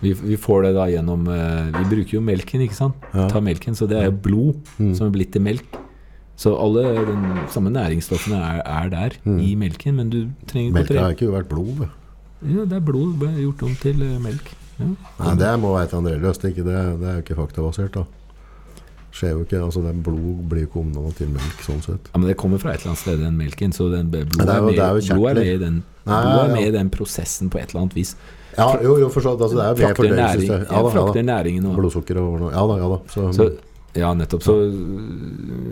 Vi, vi får det da gjennom eh, Vi bruker jo melken, ikke sant? Ja. Tar melken, Så det er jo blod Mm. som er blitt til melk. Så alle de samme næringsstoffene er, er der Mm. i melken, men du trenger Melka tre- har ikke vært blod. Ja, det er blod gjort om til eh, melk. Ja. Nei, det må være et André løst. Det, det er jo ikke faktabasert. da. Skjer jo ikke, altså Blod blir jo ikke omdanna til melk, sånn sett. Ja, men det kommer fra et eller annet sted, den melken. Så den, blod, er jo- med, er jo blod er med i den, Nei, blod er ja, med ja. i den prosessen på et eller annet vis. Ja, jo, jo, forstått. Altså, det er jo mer Frakter næring, fordøyelsessystem. ja, frakter næringen og Blodsukker og noe. Ja da, ja da. Så, Så, ja, nettopp. Så,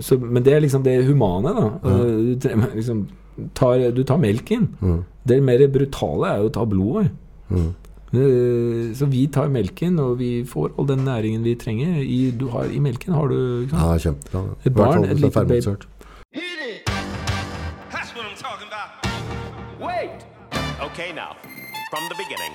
så, men det er liksom det humane, da. Ja. Du, liksom, tar, du tar melken. mm, Det mer brutale er jo å ta blodet. mm. Eh, Så vi tar melken, og vi får all den næringen vi trenger. I, du har, i melken har du ikke Ja, kjempebra. Et barn, et lite baby. fermentert. Hit it! That's what I'm talking about. Wait! Okay, now, from the beginning.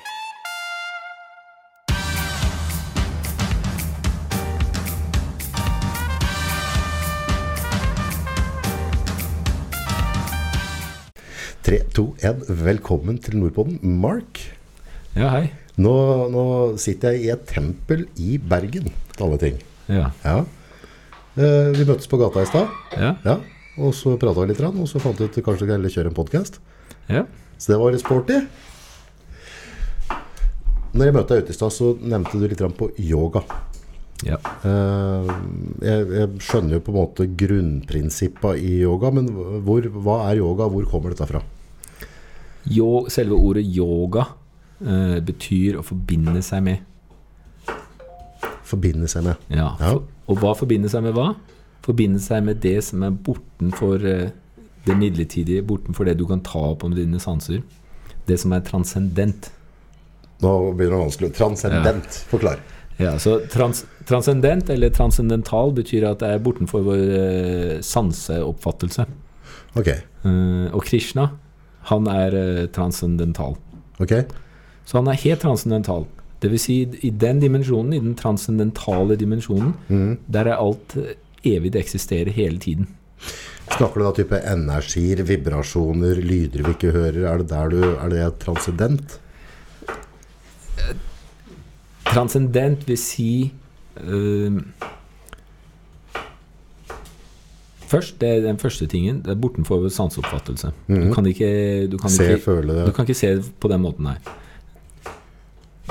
Tre, to, én. Velkommen til Nordpolen, Mark, Ja, hei. nå, nå sitter jeg i et tempel i Bergen, til alle ting. Ja. Ja. Eh, vi møttes på gata i stad, Ja. ja. og så prata vi litt, og så fant vi ut kanskje vi kunne kjøre en podkast. ja. Så det var litt sporty. Når jeg møtte deg ute i stad, så nevnte du litt på yoga. ja. Eh, jeg, jeg skjønner jo på en måte grunnprinsippa i yoga, men hvor, hva er yoga? Hvor kommer dette fra? Jo, selve ordet yoga eh, betyr å forbinde seg med. Forbinde seg med. Ja. Ja. For, og hva forbinder seg med hva? Forbinde seg med det som er bortenfor uh, det midlertidige, bortenfor det du kan ta opp om dine sanser. Det som er transcendent. Nå begynner det vanskelig. Transcendent. Forklar. Ja, så trans transcendent eller transcendental betyr at det er bortenfor vår eh, sanseoppfattelse. Ok. Uh, og Krishna, han er uh, transcendental. ok. Så han er helt transcendental. Det vil si, i den dimensjonen, i den transcendentale dimensjonen, mm. der er alt eh, evig, det eksisterer hele tiden. Snakker du da type energier, vibrasjoner, lyder vi ikke hører? Er det der du Er det transcendent? Transcendent vil si uh, Først, det er den første tingen, det er bortenfor sanseoppfattelse. Du kan ikke, du kan. Se, ikke, føle det. du kan ikke se det på den måten her.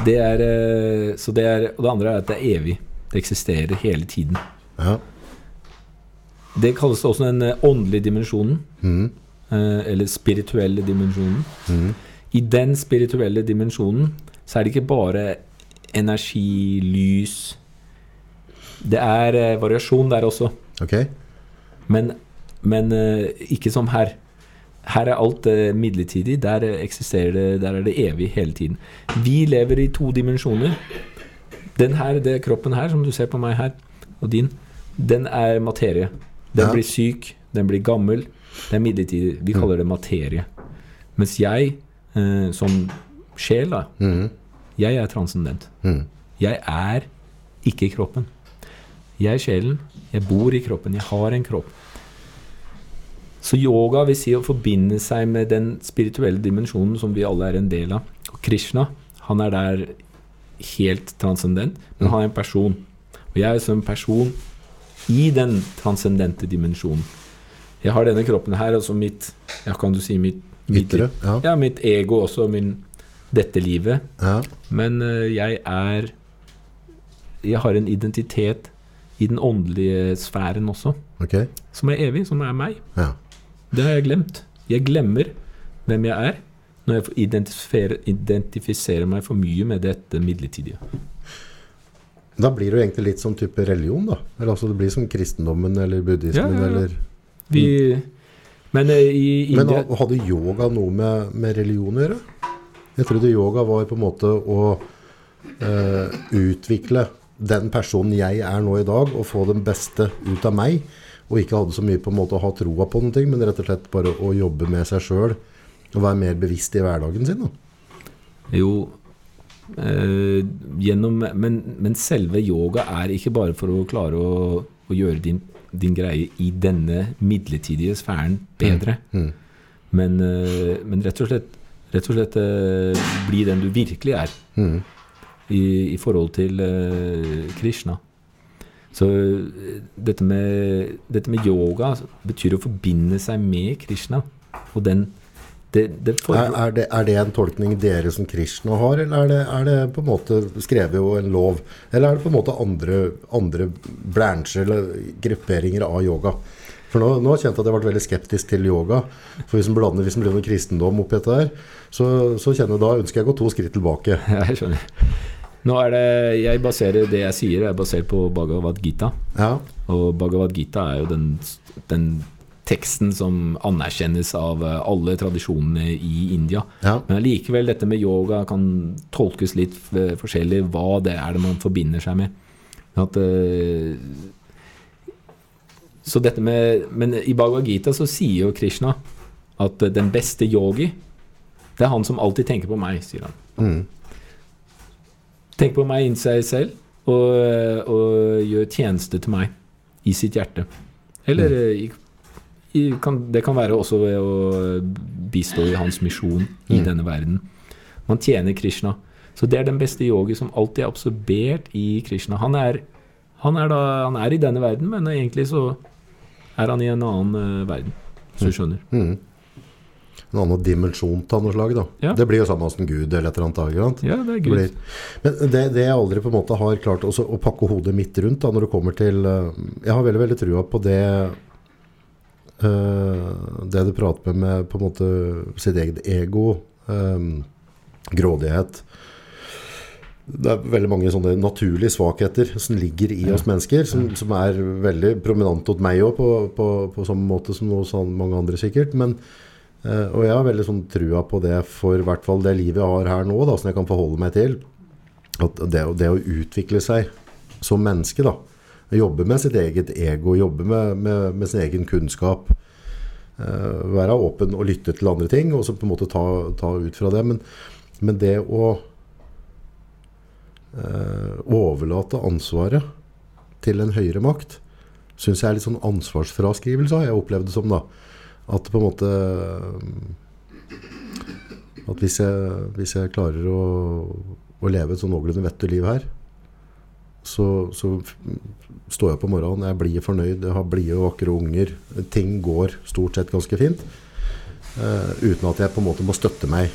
Det er, eh, så det er, og det andre er at det er evig. Det eksisterer hele tiden. Ja. Det kalles også den eh, åndelige dimensjonen. Mhm. eh, Eller spirituelle dimensjonen. Mm. I den spirituelle dimensjonen så er det ikke bare energi, lys Det er variasjon der også. Okay. Men, men ikke som her. Her er alt eh, midlertidig. Der eh, eksisterer det Der er det evig hele tiden. Vi lever i to dimensjoner. Den her, det kroppen her, som du ser på meg her, og din, den er materie. Den Ja. blir syk, den blir gammel. Det er midlertidig. Vi kaller det materie. Mens jeg, eh, som sjel, da, mm. jeg er transcendent. Mm. Jeg er ikke kroppen. Jeg er sjelen. Jeg bor i kroppen. Jeg har en kropp. Så yoga vil si å forbinde seg med den spirituelle dimensjonen som vi alle er en del av. Og Krishna, han er der helt transcendent, men han er en person. Og jeg er som en person i den transcendente dimensjonen. Jeg har denne kroppen her, og så mitt Ja, kan du si mitt, mitt Ytre. Ja. Ja, mitt ego også, min dette livet. ja. Men eh, jeg er Jeg har en identitet i den åndelige sfæren også, Ok. som er evig, som er meg. Ja. Det har jeg glemt. Jeg glemmer hvem jeg er når jeg identifiserer, identifiserer meg for mye med dette midlertidige. Da blir det jo egentlig litt som type religion, da. Eller altså det blir som kristendommen eller buddhismen Ja, ja, ja. eller Vi, men eh, i India Men hadde yoga noe med, med religion å gjøre? Jeg trodde yoga var på en måte å eh, utvikle den personen jeg er nå i dag, og få den beste ut av meg. Og ikke hadde så mye på en måte å ha troa på noen ting, men rett og slett bare å jobbe med seg sjøl. Og være mer bevisst i hverdagen sin. Da. Jo eh, gjennom, men, men selve yoga er ikke bare for å klare å, å gjøre din, din greie i denne midlertidige sfæren bedre. Mm. Men, eh, men rett og slett, rett og slett eh, bli den du virkelig er. Mm. i, i forhold til eh, Krishna. Så eh, dette med, dette med yoga betyr å forbinde seg med Krishna. Og den det, det Er, er, det, er det en tolkning dere som Krishna har, eller er det, er det på en måte skrevet jo en lov? Eller er det på en måte andre, andre bransjer eller grupperinger av yoga? For nå, nå kjente jeg at jeg ble veldig skeptisk til yoga. For hvis en blander, hvis en noe kristendom oppi dette her, så, så kjenner jeg da ønsker jeg å gå to skritt tilbake. Ja, jeg skjønner. Nå er det, jeg baserer Det jeg sier, er basert på Bhagavad Gita. Ja, Og Bhagavad Gita er jo den, den teksten som anerkjennes av eh, alle tradisjonene i India. ja. Men allikevel, dette med yoga kan tolkes litt eh, forskjellig. Hva det er det man forbinder seg med. At, eh, så dette med, men i Bhagavad Gita så sier jo Krishna at den beste yogi, det er han som alltid tenker på meg, sier han. Mm. Tenk på meg inn seg selv, og, og gjør tjeneste til meg i sitt hjerte. Eller eh, i, i, kan, det kan være også ved å bistå i hans misjon i Mm. denne verden. Man tjener Krishna. Så det er den beste yogi som alltid er absorbert i Krishna. Han er, han er, da, han er i denne verden, men egentlig så er han i en annen eh, verden. hvis du skjønner. Mm. En annen dimensjon av noe slag, da. Ja. Det blir jo samme som Gud eller et eller annet. ikke sant? Ja, det er Gud. Det Men det, det jeg aldri på en måte har klart også, å pakke hodet mitt rundt da, når det kommer til eh, Jeg har veldig veldig trua på det uh, Det du prater med med på en måte sitt eget ego, um, grådighet Det er veldig mange sånne naturlige svakheter som ligger i oss mennesker, som, som er veldig prominente hos meg òg, på, på, på samme måte som hos mange andre sikkert. men og jeg har veldig sånn trua på det for hvert fall det livet jeg har her nå, da, som jeg kan forholde meg til. At det, det å utvikle seg som menneske, da. Jobbe med sitt eget ego, jobbe med, med, med sin egen kunnskap. Uh, være åpen og lytte til andre ting, og så på en måte ta, ta ut fra det. Men, men det å uh, overlate ansvaret til en høyere makt, syns jeg er litt sånn ansvarsfraskrivelse, har jeg opplevd det som, da. At på en måte At hvis jeg, hvis jeg klarer å, å leve et sånn noenlunde vettig liv her, så, så står jeg på morgenen, jeg blir fornøyd, jeg har blide og vakre unger. Ting går stort sett ganske fint. Uh, uten at jeg på en måte må støtte meg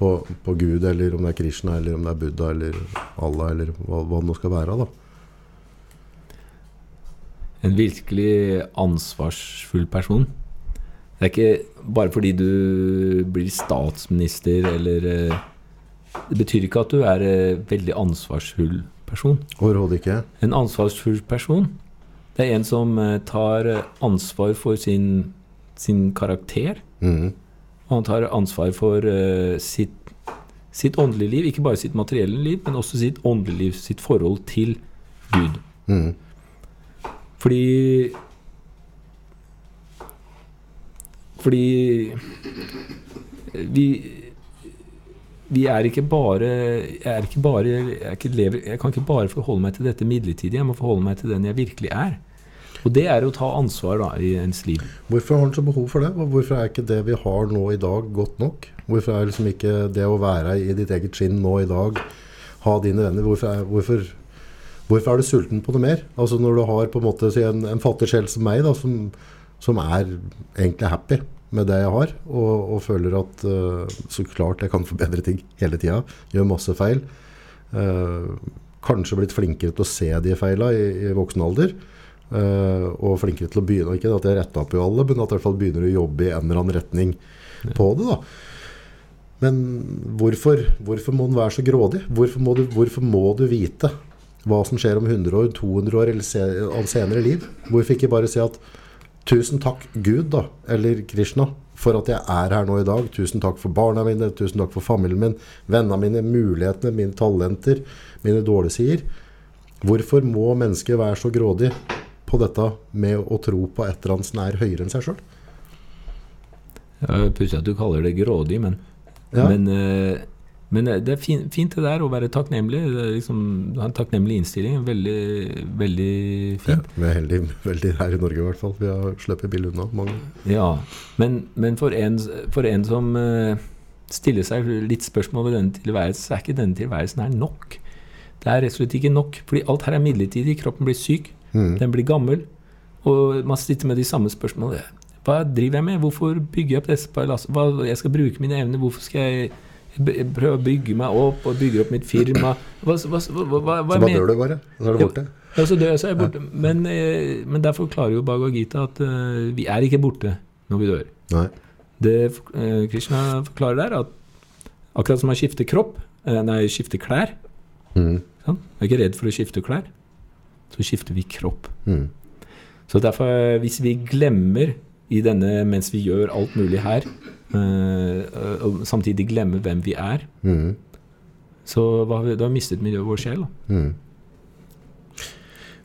på, på Gud, eller om det er Krishna, eller om det er Buddha, eller Allah, eller hva, hva det nå skal være. da. En virkelig ansvarsfull person. Det er ikke bare fordi du blir statsminister eller eh, Det betyr ikke at du er en veldig ansvarsfull person. Overhodet ikke. En ansvarsfull person, det er en som eh, tar eh, ansvar for sin, sin karakter. Mm. Og han tar ansvar for eh, sitt, sitt åndelige liv. Ikke bare sitt materielle liv, men også sitt åndelige liv, sitt forhold til Gud. Mm. Fordi Fordi vi vi er ikke bare Jeg, er ikke bare, jeg, ikke lever, jeg kan ikke bare forholde meg til dette midlertidige, jeg må forholde meg til den jeg virkelig er. Og det er å ta ansvar da, i ens liv. Hvorfor har han så behov for det? Hvorfor er ikke det vi har nå i dag, godt nok? Hvorfor er liksom ikke det å være i ditt eget skinn nå i dag, ha dine venner Hvorfor er, hvorfor, hvorfor er du sulten på noe mer? Altså Når du har på en måte en, en fattig sjel som meg, da, som, som er egentlig happy med det jeg har, og, og føler at uh, så klart jeg kan forbedre ting hele tida, gjør masse feil. Uh, kanskje blitt flinkere til å se de feila i, i voksen alder. Uh, og flinkere til å begynne Ikke at jeg retta på alle, men at jeg i hvert fall begynner å jobbe i en eller annen retning på det. da Men hvorfor, hvorfor må den være så grådig? Hvorfor må, du, hvorfor må du vite hva som skjer om 100 år, 200 år eller se, senere liv? Hvorfor ikke bare si at Tusen takk Gud da, eller Krishna for at jeg er her nå i dag. Tusen takk for barna mine, tusen takk for familien min, vennene mine, mulighetene, mine talenter, mine dårlige sider. Hvorfor må mennesket være så grådig på dette med å tro på et eller annet som er høyere enn seg sjøl? Ja, Pussig at du kaller det grådig, men, Ja. men, eh, men det er fin, fint det der å være takknemlig. Det er liksom, ha en takknemlig innstilling. Veldig, veldig fint. Ja, vi er heldige veldig her i Norge i hvert fall. Vi har sluppet billig unna mange. Ja, men, men for, en, for en som stiller stille seg litt spørsmål ved denne tilværelsen, så er ikke denne tilværelsen her nok. Det er rett og slett ikke nok. Fordi alt her er midlertidig. Kroppen blir syk. Den blir gammel. Og man sitter med de samme spørsmålene. Hva driver jeg med? Hvorfor bygger jeg opp disse palassene? Hva, jeg skal bruke mine evner. Hvorfor skal jeg b- prøve å bygge meg opp og bygge opp mitt firma? Hva, hva, hva, hva, Så bare dør du bare, så er du borte. Ja, så dør jeg, så er jeg borte. Men, eh, men der forklarer jo Bhagavad Gita at uh, vi er ikke borte når vi dør. Nei. Det uh, Krishna forklarer der, at akkurat som man skifter kropp, uh, nei, skifter klær Mm. sånn, Jeg er ikke redd for å skifte klær. Så skifter vi kropp. Mm. Så derfor, hvis vi glemmer i denne mens vi gjør alt mulig her, og samtidig glemmer hvem vi er, Mm. så har vi, da har vi mistet miljøet vår sjel. Mm.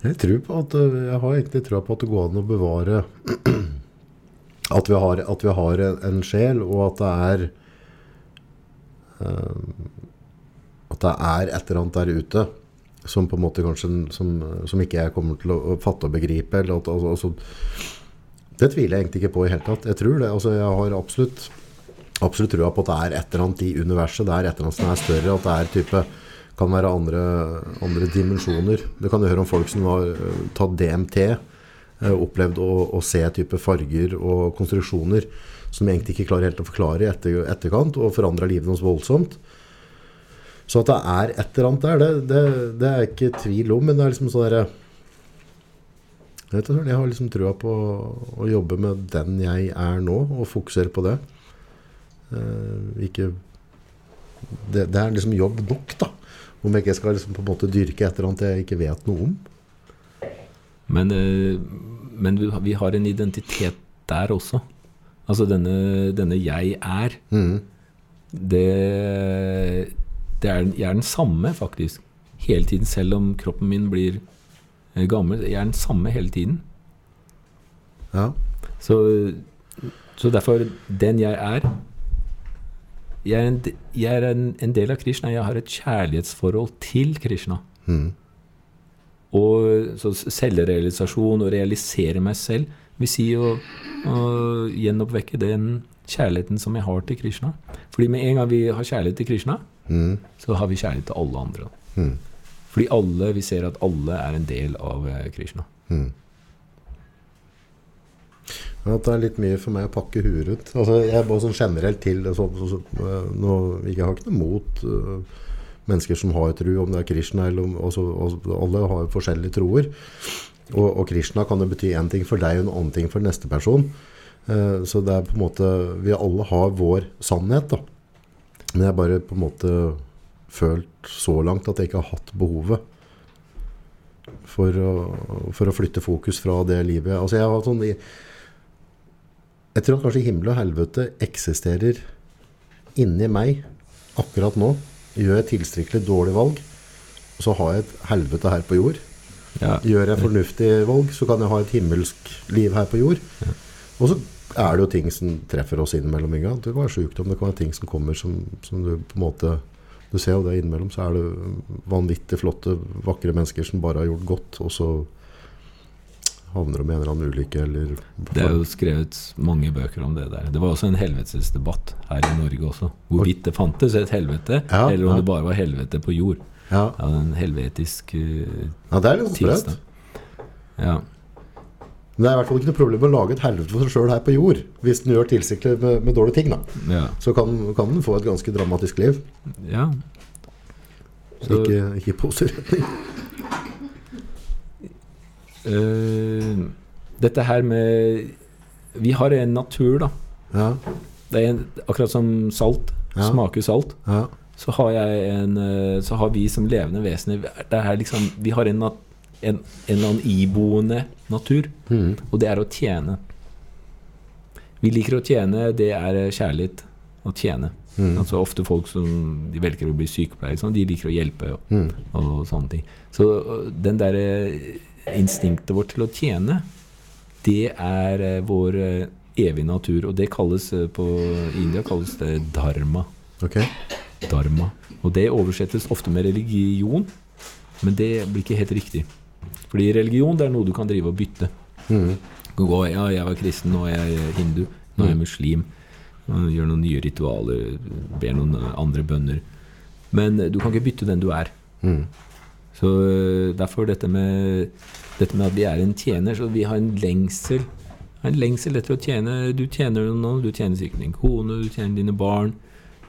Jeg, tror på at, øh, jeg har egentlig trua på at det går an å bevare at vi har, at vi har en, sjel, og at det er øh, At det er et eller annet der ute som på en måte kanskje som, som ikke jeg kommer til å, å fatte og begripe. Eller at, altså, altså, det tviler jeg egentlig ikke på i hele tatt. Jeg tror det. Altså, jeg har absolutt absolutt trua på at det er et eller annet i universet. Det er et eller annet som er større. At det er type kan være andre, andre dimensjoner. Du kan høre om folk som har øh, tatt DMT, øh, opplevd å, å se type farger og konstruksjoner som egentlig ikke klarer helt å forklare i etter, etterkant, og forandra livet deres voldsomt. Så at det er et eller annet der, det, det, det er jeg ikke tvil om, men det er liksom sånn derre jeg, vet ikke, jeg har liksom trua på å jobbe med den jeg er nå, og fokusere på det. Eh, ikke det, det er liksom jobb nok, da. Om jeg ikke skal liksom på en måte dyrke et eller annet jeg ikke vet noe om. Men, eh, men vi, har en identitet der også. Altså denne, denne 'jeg er'. Mm. Det, det er, jeg er den samme, faktisk. Hele tiden, selv om kroppen min blir gammel. Jeg er den samme hele tiden. Ja. Så, så derfor, den jeg er Jeg er, en, jeg er en, en del av Krishna. Jeg har et kjærlighetsforhold til Krishna. Mm. Og så selvrealisasjon og realisere meg selv vil si å, å gjenoppvekke den kjærligheten som jeg har til Krishna. Fordi med en gang vi har kjærlighet til Krishna, mm. så har vi kjærlighet til alle andre. Mhm. Fordi alle, vi ser at alle er en del av eh, Krishna. Mm. Ja, det er litt mye for meg å pakke huet rundt. Altså, jeg bare sånn generelt til sånn, så, så, nå, Jeg har ikke noe mot uh, mennesker som har tro, om det er Krishna eller om altså, altså, Alle har forskjellige troer. Og, og Krishna kan jo bety én ting for deg og en annen ting for neste person. Uh, så det er på en måte Vi alle har vår sannhet, da. Men jeg bare på en måte følt så langt at jeg ikke har hatt behovet for å, for å flytte fokus fra det livet. Altså jeg har sånn Jeg tror at kanskje himmel og helvete eksisterer inni meg akkurat nå. Gjør jeg tilstrekkelig dårlig valg, så har jeg et helvete her på jord. Ja. Gjør jeg fornuftige valg, så kan jeg ha et himmelsk liv her på jord. Og så er det jo ting som treffer oss innimellom. Det kan være sykdom, det kan være ting som kommer som, som du på en måte Du ser jo det innimellom, så er det vanvittig flotte, vakre mennesker som bare har gjort godt, og så havner de i en eller annen ulykke eller Det er jo skrevet mange bøker om det der. Det var også en helvetesdebatt her i Norge også. Hvorvidt det fantes et helvete, Ja, eller om ja. det bare var helvete på jord. Ja, Ja, en helvetisk uh, ja det er litt sprøtt. Ja. Men det er i hvert fall ikke noe problem å lage et helvete for seg sjøl her på jord, hvis den gjør tilsiktet med, med dårlige ting. da. ja. Så kan, kan den få et ganske dramatisk liv. ja. Så- Ikke, ikke i positiv retning. Eh, dette her med Vi har en natur, da. Ja, Det er en, akkurat som salt Ja. smaker salt. ja, Så har, jeg en, eh, så har vi som levende vesener det er liksom, Vi har en, nat- en, en eller annen iboende natur, Mm. og det er å tjene. Vi liker å tjene, det er eh, kjærlighet. Å tjene. Mm. Altså Ofte folk som de velger å bli sykepleiere, sånn, de liker å hjelpe. Og, mm. og sånne ting. Så øh, den derre instinktet vårt til å tjene, det er vår evige natur. Og det kalles på India kalles det dharma. Okay. dharma. Og det oversettes ofte med religion, men det blir ikke helt riktig. Fordi religion det er noe du kan drive og bytte. Kan gå, ja, jeg var kristen, nå er jeg hindu, nå er jeg muslim. Gjør noen nye ritualer, ber noen andre bønner. Men du kan ikke bytte den du er. Mm. Så øh, derfor dette med, dette med at vi er en tjener, så vi har en lengsel. En lengsel etter å tjene. Du tjener noen, du tjener sikkert din kone, du tjener dine barn.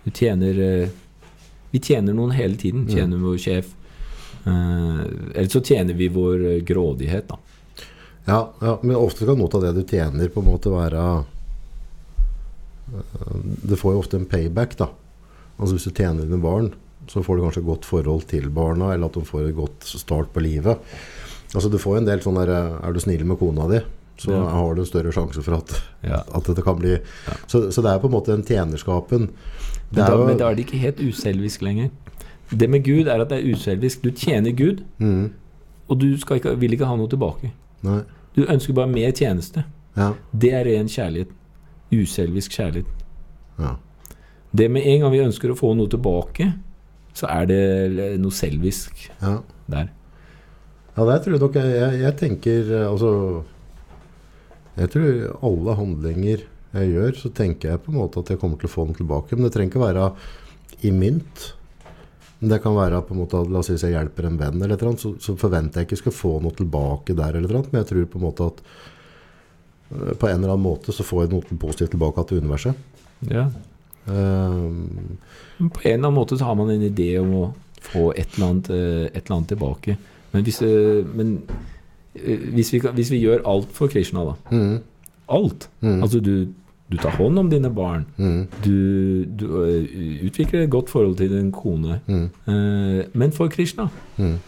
Du tjener øh, Vi tjener noen hele tiden. Tjener vår sjef. Uh, eller så tjener vi vår øh, grådighet, da. Ja, ja, men ofte kan noe av det du tjener, på en måte være eh, Det får jo ofte en payback, da. Altså Hvis du tjener dine barn, så får du kanskje et godt forhold til barna, eller at de får et godt start på livet. Altså Du får en del sånn der eh, Er du snill med kona di, så Ja. har du en større sjanse for at, Ja. at dette kan bli så, så det er på en måte den tjenerskapen. Det Men da, jo men da er det ikke helt uselvisk lenger. Det med Gud er at det er uselvisk. Du tjener Gud, mm, og du skal ikke, vil ikke ha noe tilbake. Nei. Du ønsker bare mer tjeneste. Ja. Det er ren kjærlighet. Uselvisk kjærlighet. ja. Det med en gang vi ønsker å få noe tilbake, så er det noe selvisk ja. der. Ja, der tror jeg nok jeg, jeg, tenker eh, Altså Jeg tror alle handlinger jeg gjør, så tenker jeg på en måte at jeg kommer til å få den tilbake. Men det trenger ikke være i mynt. Men det kan være på en måte at La oss si jeg hjelper en venn, eller annet, så, så forventer jeg ikke skal få noe tilbake der. eller annet, Men jeg tror på en måte at eh, på en eller annen måte så får jeg noe positivt tilbake til universet. Ja. Um, På en eller annen måte så har man en idé om å få et eller annet, eh, et eller annet tilbake. Men hvis, men hvis, vi, kan- hvis vi gjør alt for Krishna, da mm, Alt. Mm. Altså du, du tar hånd om dine barn. mm, Du, du eh, utvikler et godt forhold til din kone. mm, Eh, men for Krishna. mm,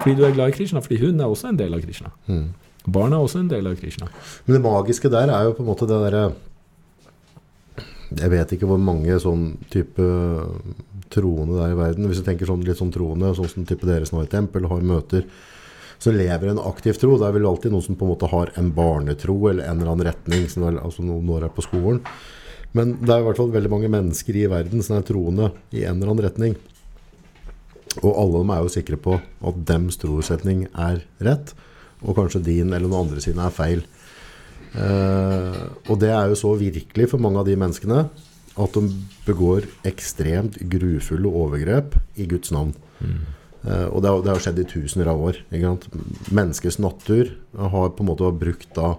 Fordi du er glad i Krishna. Fordi hun er også en del av Krishna. mm. Barna er også en del av Krishna. Men det magiske der er jo på en måte det derre Jeg vet ikke hvor mange sånn type troende det er i verden. Hvis du tenker sånn litt sånn troende, sånn som type dere som har et tempel, har møter, så lever en aktiv tro. Det er vel alltid noen som på en måte har en barnetro eller en eller annen retning, som er, altså når er på skolen. Men det er i hvert fall veldig mange mennesker i verden som er troende i en eller annen retning. Og alle dem er jo sikre på at dems trosetning er rett, og kanskje din eller noen andre sine er feil. Eh, og det er jo så virkelig for mange av de menneskene at de begår ekstremt grufulle overgrep i Guds navn. Eh, og det har, det har skjedd i tusener av år. Ikke sant? Menneskets natur har på en måte brukt da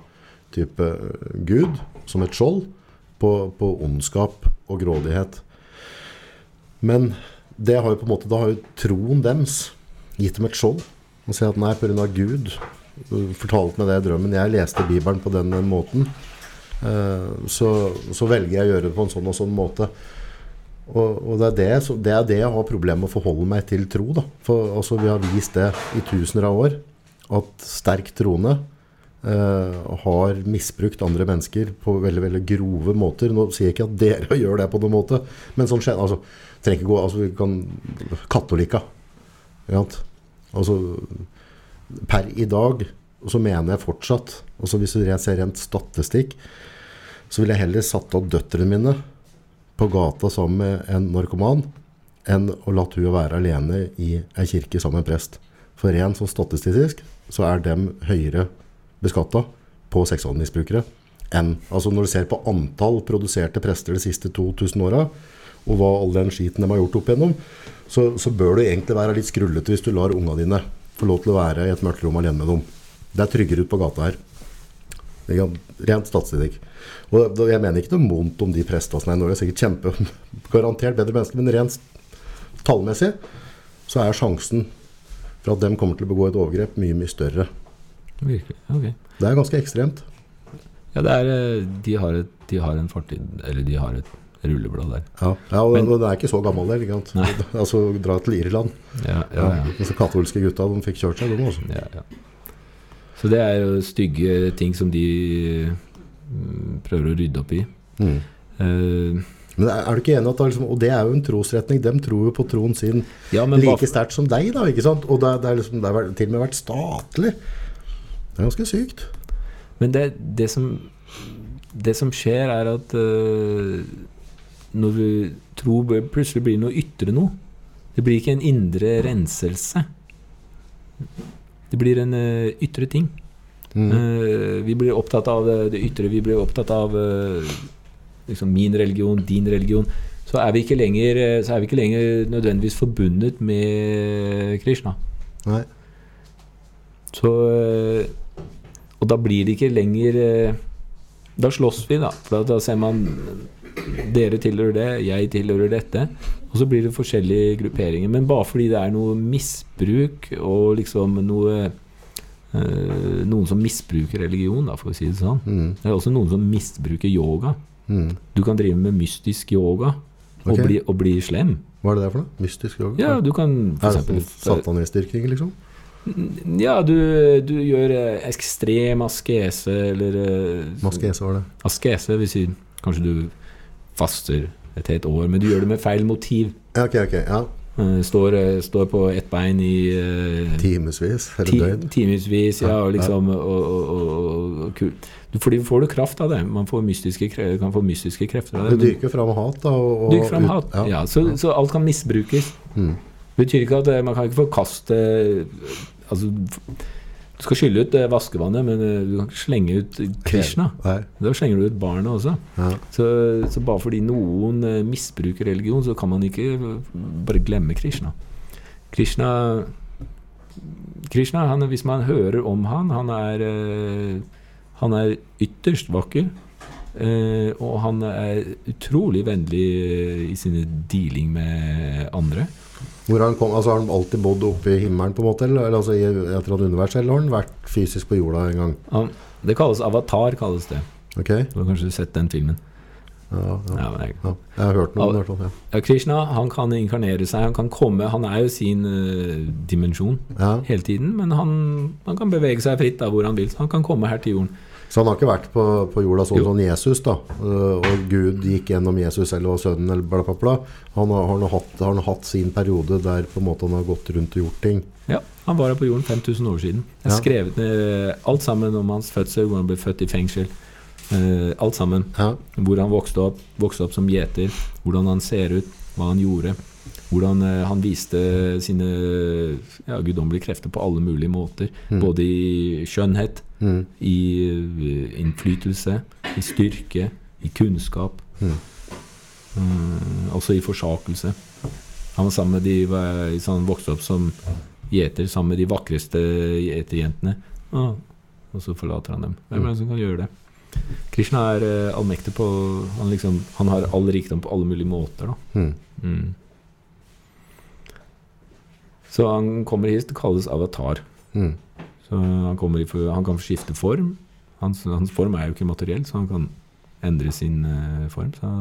type eh, Gud som et skjold på, på ondskap og grådighet. Men det har jo på en måte, da har jo troen dems gitt dem et skjold. Og si at nei, pga. Gud fortalte meg det i drømmen. Jeg leste Bibelen på den, den måten. eh, så, så velger jeg å gjøre det på en sånn og sånn måte. Og, og det, er det, så, det er det jeg har problemer med å forholde meg til tro. Da. For altså, vi har vist det i tusener av år. At sterk troende eh, har misbrukt andre mennesker på veldig veldig grove måter. Nå sier jeg ikke at dere gjør det på noen måte, men sånn skjer altså, trenger gå, altså vi kan Katolika. Altså, per i dag så mener jeg fortsatt altså Hvis jeg ser rent statistikk, så ville jeg heller satt av døtrene mine på gata sammen med en narkoman enn å la hun være alene i ei kirke sammen med en prest. For rent sånn statistisk så er dem høyere beskatta på seksualmisbrukere enn Altså når du ser på antall produserte prester de siste 2000 åra, og hva all den skiten de har gjort opp igjennom, så, så bør du egentlig være litt skrullete hvis du lar unga dine få lov til å være i et mørkt rom alene med dem. Det er tryggere ute på gata her. Rent statistikk. Og jeg mener ikke noe vondt om de prestene som er i Norge. Er sikkert kjempe, garantert bedre mennesker, men rent tallmessig så er sjansen for at dem kommer til å begå et overgrep mye, mye større. Virkelig. Ok. Det er ganske ekstremt. Ja, det er eh, De har, et, de har en fortid Eller de har et rulleblad der. Ja, ja og, Men- det er ikke så gammel det, ikke sant? Altså, dra til Irland. Ja, ja, ja. Disse katolske gutta, de fikk kjørt seg, de også. ja, ja. Så det er jo stygge ting som de mm, prøver å rydde opp i. Mm. Uh, Men er du ikke enig at det liksom, Og det er jo en trosretning. De tror jo på troen sin ja, men like sterkt som deg, da. ikke sant? Og det, det er liksom, det har til og med vært statlig. Det er ganske sykt. Men det, det, som, det som skjer, er at uh, når du tror plutselig blir noe ytre noe Det blir ikke en indre renselse. Det blir en øh, ytre ting. Mm. Eh, vi blir opptatt av det, det ytre. Vi blir opptatt av liksom min religion, din religion, så er lenger, eh, så er vi ikke lenger nødvendigvis forbundet med Krishna. Nei. Så eh, Og da blir det ikke lenger eh, Da slåss vi, da. For da, da ser man Dere tilhører det, jeg tilhører dette. Og så blir det forskjellige grupperinger. Men bare fordi det er noe misbruk og liksom noe eh, Noen som misbruker religion, da, for å si det sånn. Mm. Det er også noen som misbruker yoga. Mm. Du kan drive med mystisk yoga og, okay. bli, og bli slem. Hva er det der for noe? Mystisk yoga? Ja, du kan for er det sånn eksempel satanistdyrking, liksom? Ja, du, du gjør eh, ekstrem askese, eller eh, Maskese var det. Askese vil si kanskje du faster et helt år, men du gjør det med feil motiv. Ok, ok. Ja. Eh, Står, eh, står på ett bein i uh, Timevis eller ti, døgn. timevis, ja, og liksom og, og, og, og, Fordi får du kraft av det. Man får mystiske, kan få mystiske krefter av det. Du dyrker fram hat, da. Og, og fram hat. Ja. Ja, så, så alt kan misbrukes. Mm. Det betyr ikke at man kan ikke forkaste Altså, du skal skylle ut eh, vaskevannet, men eh, du kan ikke slenge ut Krishna. Nei. Da slenger du ut barna også. Ja. Så, så bare fordi noen eh, misbruker religion, så kan man ikke bare glemme Krishna. Krishna Krishna, han, hvis man hører om han, han er Han er ytterst vakker. og han er utrolig vennlig i sine dealing med andre. Hvor han kom, altså Har han alltid bodd oppe i himmelen, på en måte? Eller, altså i et eller annet univers? Eller har han vært fysisk på jorda en gang? Ja, det kalles avatar, kalles det. Okay. Du har kanskje sett den filmen? Ja, ja. Jeg, ja. Jeg har hørt noe om det. Ja. Krishna han kan inkarnere seg, han kan komme Han er jo sin uh, dimensjon hele tiden, men han, han kan bevege seg fritt da hvor han vil. Så han kan komme her til jorden. Så han har ikke vært på, på jorda sånn som Jesus, da. øh, Og Gud gikk gjennom Jesus eller sønnen eller bla, bla, bla. Han har, har, nå hatt, har nå hatt sin periode der på en måte han har gått rundt og gjort ting. Ja, Han var her på jorden 5000 år siden. Jeg har Ja. skrevet ned alt sammen om hans fødsel, hvor han ble født i fengsel. Eh, alt sammen. Ja. Hvor han vokste opp, vokste opp som gjeter, hvordan han ser ut, hva han gjorde. Hvordan eh, han viste sine ja, guddommelige krefter på alle mulige måter. Mm. Både i skjønnhet, Mm. i eh, innflytelse, i styrke, i kunnskap. Mm. Eh, også i forsakelse. Han var sammen med de var- vokste opp som gjeter sammen med de vakreste gjeterjentene. Ah, og så forlater han dem. Hvem er det som kan gjøre det? Krishna er allmektig på han, liksom, han har all rikdom på alle mulige måter. Da. Mm. Mm. Så han kommer hit, det kalles avatar. Mm. Så han, for- han kan skifte form. Hans, hans form er jo ikke materiell, så han kan endre sin uh, form. Så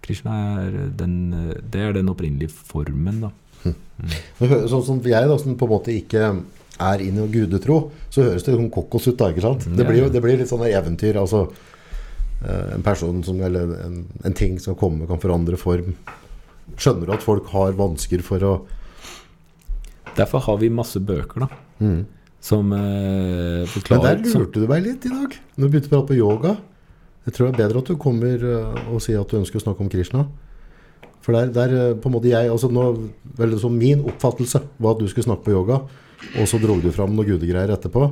Krishna er den, eh, det er den opprinnelige formen, da. Mm. sånn som jeg, da, som på en måte ikke er i noe gudetro, så høres det sånn kokos ut, da, ikke sant? Det blir det blir litt sånn eventyr. Altså eh, en person som Eller en, en ting som kommer, kan forandre form. Skjønner du at folk har vansker for å Derfor har vi masse bøker, da. mm. Som eh, Men der lurte du meg litt i dag. Når du begynte å prate på yoga. Jeg tror det er bedre at du kommer eh, og sier at du ønsker å snakke om Krishna. For der, der eh, på en måte jeg altså nå, vel, så Min oppfattelse var at du skulle snakke på yoga, og så dro du fram noen gudegreier etterpå.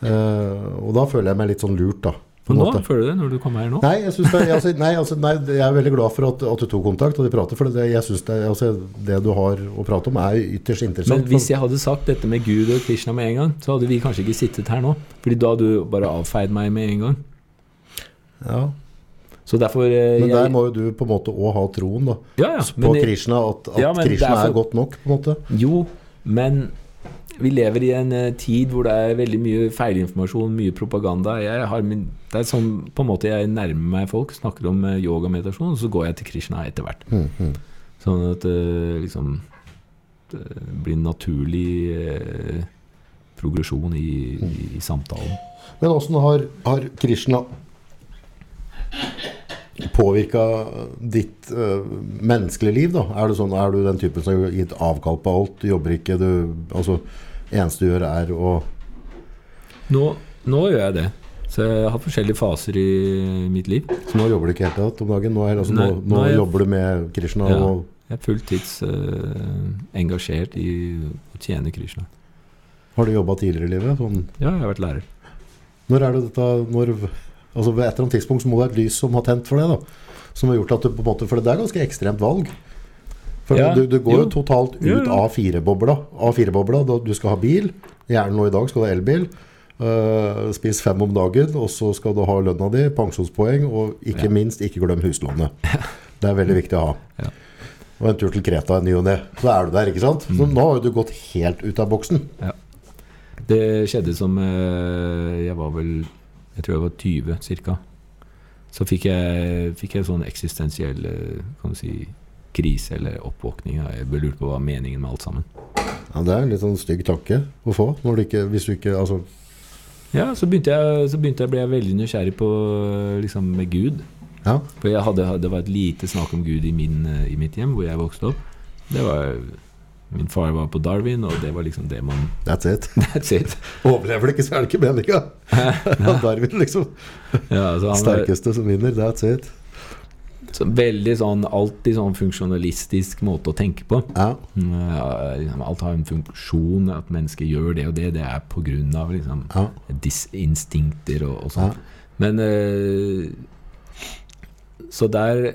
Eh, og da føler jeg meg litt sånn lurt, da. På Nå måte. føler du det, når du kommer her nå? Nei, jeg, det, altså, nei, altså, nei, jeg er veldig glad for at, at du tok kontakt og de prater. For det, jeg synes det, altså, det du har å prate om, er ytterst interessant. Men hvis jeg hadde sagt dette med Gud og Krishna med en gang, så hadde vi kanskje ikke sittet her nå. Fordi da hadde du bare avfeid meg med en gang. ja, Så derfor eh, men jeg, der må jo du på en måte òg ha troen, da. ja, ja, på men Krishna, at, at Ja, Krishna er er, godt nok, på en måte. Jo, men vi lever i en eh, tid hvor det er veldig mye feilinformasjon, mye propaganda. Jeg har min, det er sånn på en måte jeg nærmer meg folk, snakker om eh, yoga og meditasjon, og så går jeg til Krishna etter hvert. Mm, mm. Sånn at det liksom det blir en naturlig eh, progresjon i, i, i samtalen. Men åssen har, har Krishna påvirka ditt uh, menneskelige liv, da? Er sånn, er du den typen som har gitt avkall på alt? Jobber ikke, du Altså, eneste du gjør, er å Nå, nå gjør jeg det. Så jeg har forskjellige faser i mitt liv. Så nå jobber du ikke helt tatt om dagen? Nå, er, altså, nå, nå nå er jeg- jobber du med Krishna Ja. og Jeg er fulltids uh, engasjert i å tjene Krishna. Har du jobba tidligere i livet? Sånn, Ja, jeg har vært lærer. når er det dette når, Altså Ved et eller annet tidspunkt så må det være et lys som har tent for det. da Som har gjort at du på en måte For det er ganske ekstremt valg. For Ja, du, du går jo jo. totalt ut Jo, jo. av A4-bobla. A4-bobla, da Du skal ha bil. Gjerne nå i dag skal du ha elbil. Uh, spis fem om dagen, og så skal du ha lønna di, pensjonspoeng, og ikke Ja. minst, ikke glem huslånet. Det er veldig viktig å ha. Ja. Og en tur til Kreta i ny og ne. Så er du der, ikke sant? Mm. Så nå har du gått helt ut av boksen. Ja. Det skjedde som eh, Jeg var vel Jeg tror jeg var 20 cirka. Så fikk jeg, fikk jeg sånn eksistensiell eh, kan du si, krise eller oppvåkning. Jeg lurte på hva meningen med alt sammen. Ja, Det er en litt sånn stygg tanke å få. Du ikke, hvis du ikke altså, Ja, så begynte jeg, så begynte jeg ble jeg veldig nysgjerrig på liksom med Gud. Ja. For jeg hadde, det var et lite snakk om Gud i, min, eh, i mitt hjem, hvor jeg vokste opp. Det var Min far var på Darwin, og det var liksom det man That's it. That's it. Overlever det ikke, så er det ikke meninga. Darwin, liksom. Ja, så han Sterkeste som vinner. That's it. Så veldig sånn alltid sånn funksjonalistisk måte å tenke på. Ja. Mm, liksom, Alt har en funksjon, at mennesker gjør det og det. Det er av liksom, ja. instinkter og, og sånn. Ja. Men uh, Så der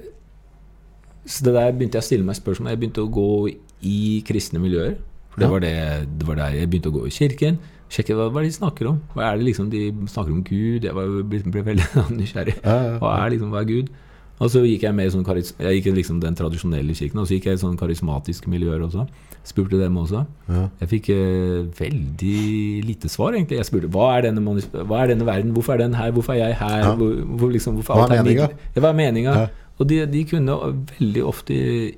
Så det der begynte jeg å stille meg spørsmål. Jeg begynte å gå i kristne miljøer. For det, Ja. var det, det var der jeg begynte å gå i kirken. Sjekke hva, hva de snakker om. Hva er det liksom De snakker om Gud. Jeg var, ble, ble veldig nysgjerrig. Hva er liksom, hva er Gud? Og så gikk jeg med i sånn Jeg gikk liksom den tradisjonelle kirken, og så gikk jeg i sånn karismatiske miljøer også. Spurte dem også. Ja. Jeg fikk eh, veldig lite svar, egentlig. Jeg spurte hva er denne, hva er denne verden, hvorfor er den her, hvorfor er jeg her? Ja. Hvor, hvor liksom, hvorfor Hva er meninga? Det var meninga? Ja. Og de, de kunne veldig ofte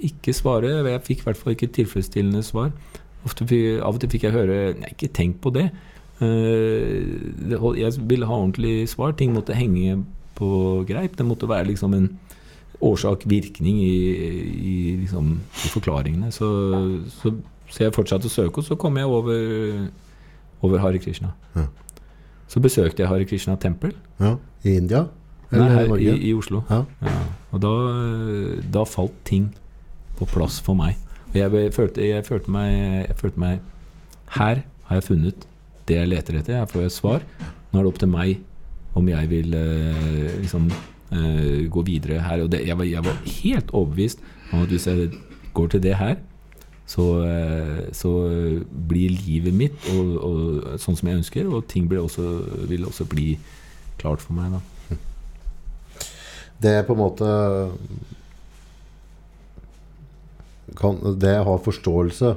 ikke svare. Jeg fikk i hvert fall ikke tilfredsstillende svar. Ofte, av og til fikk jeg høre Nei, ikke tenk på det. Uh, det jeg ville ha ordentlig svar. Ting måtte henge på greip. Det måtte være liksom en årsak-virkning i, i, liksom, i forklaringene. Så, så, så jeg fortsatte å søke, og så kom jeg over, over Hare Krishna. Ja. Så besøkte jeg Hare Krishna tempel ja. I India? Nei, her i i, i Oslo. Ja. Og da, da falt ting på plass for meg. Og jeg, følte, jeg, følte meg, jeg følte meg Her har jeg funnet det jeg leter etter. Her får jeg svar. Nå er det opp til meg om jeg vil eh, liksom eh, gå videre her. Og det, jeg, var, jeg var helt overbevist om at hvis jeg går til det her, så, eh, så blir livet mitt og, og, sånn som jeg ønsker, og ting også, vil også bli klart for meg. da Det er på en måte kan, Det jeg har forståelse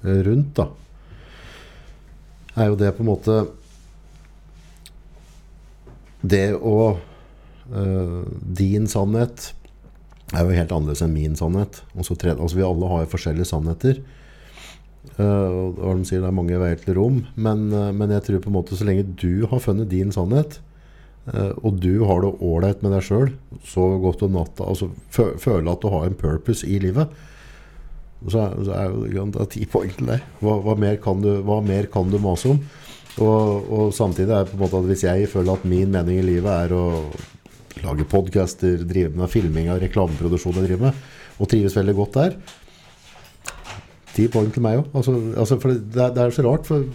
rundt, da, er jo det på en måte Det å eh, Din sannhet er jo helt annerledes enn min sannhet. Også, altså vi alle har jo forskjellige sannheter. Uh, og de sier det er mange veier til rom, men, uh, men jeg tror på en måte så lenge du har funnet din sannhet, uh, og du har det ålreit med deg sjøl, så godt om natta, altså fø føler at du har en purpose i livet, så så er jo det er ti poeng til deg. Hva, hva, mer kan du, hva du mase om? Og, og samtidig er det på en måte at hvis jeg føler at min mening i livet er å lage podcaster, drive med filming av reklameproduksjon jeg driver med, og trives veldig godt der, ti poeng til meg òg. Altså, altså, for det, det er så rart, for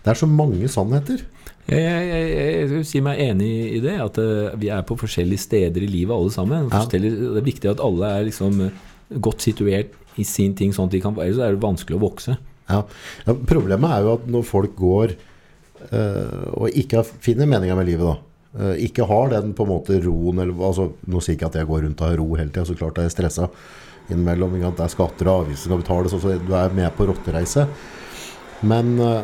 det er så mange sannheter. Jeg, jeg, jeg, jeg vil si meg enig i det, at eh, vi er på forskjellige steder i livet alle sammen. Ja. Det er viktig at alle er liksom eh, godt situert i sin ting, sånn at de kan Ellers er det vanskelig å vokse. Ja. ja, Problemet er jo at når folk går og ikke finner meninga med livet, da eh, ikke har den på en måte roen eller, altså, Nå sier ikke at jeg går rundt og har ro hele tida, så klart er jeg stressa innimellom. Det er skatter og avgifter som skal betales, så du er med på rottereise. Men, eh,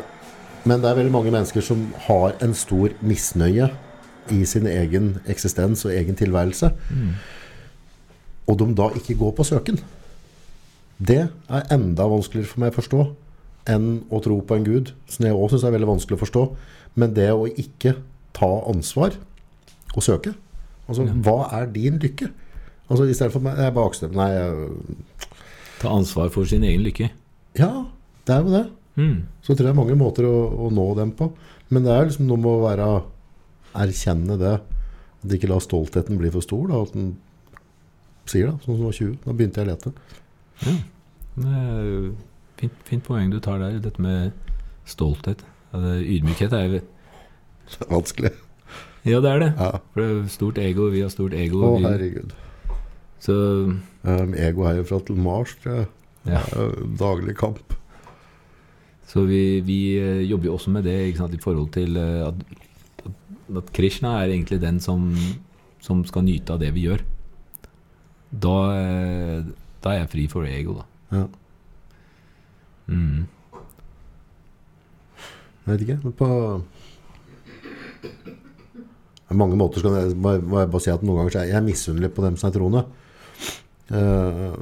men det er veldig mange mennesker som har en stor misnøye i sin egen eksistens og egen tilværelse. Og de da ikke går på søken. Det er enda vanskeligere for meg å forstå enn å tro på en gud, som jeg også syns er veldig vanskelig å forstå. Men det å ikke ta ansvar og søke Altså, hva er din lykke? Altså, I stedet for meg Jeg bare bakstemt. Nei, jeg, Ta ansvar for sin egen lykke. ja, det er jo det. Mm. Så tror jeg det er mange måter å, å nå dem på. Men det er liksom noe med å være erkjenne det. At ikke la stoltheten bli for stor. Da, at den sier det, sånn som var 20. Da begynte jeg å lete. Ja. Jo fint, fint poeng du tar der, dette med stolthet. Ydmykhet er jo Vanskelig. Ja, det er det. Ja. For det er stort ego, vi har stort ego. Å, herregud. så Um, ego fra til Mars, tror jeg. ja. Er daglig kamp. Så vi, vi eh, jobber jo også med det ikke sant, i forhold til eh, at, at Krishna er egentlig den som, som skal nyte av det vi gjør. Da, eh, da er jeg fri for ego, da. Ja. Mm. Jeg vet ikke. På mange måter skal jeg, må bare si at noen ganger så er jeg misunnelig på dem som er troende. Eh,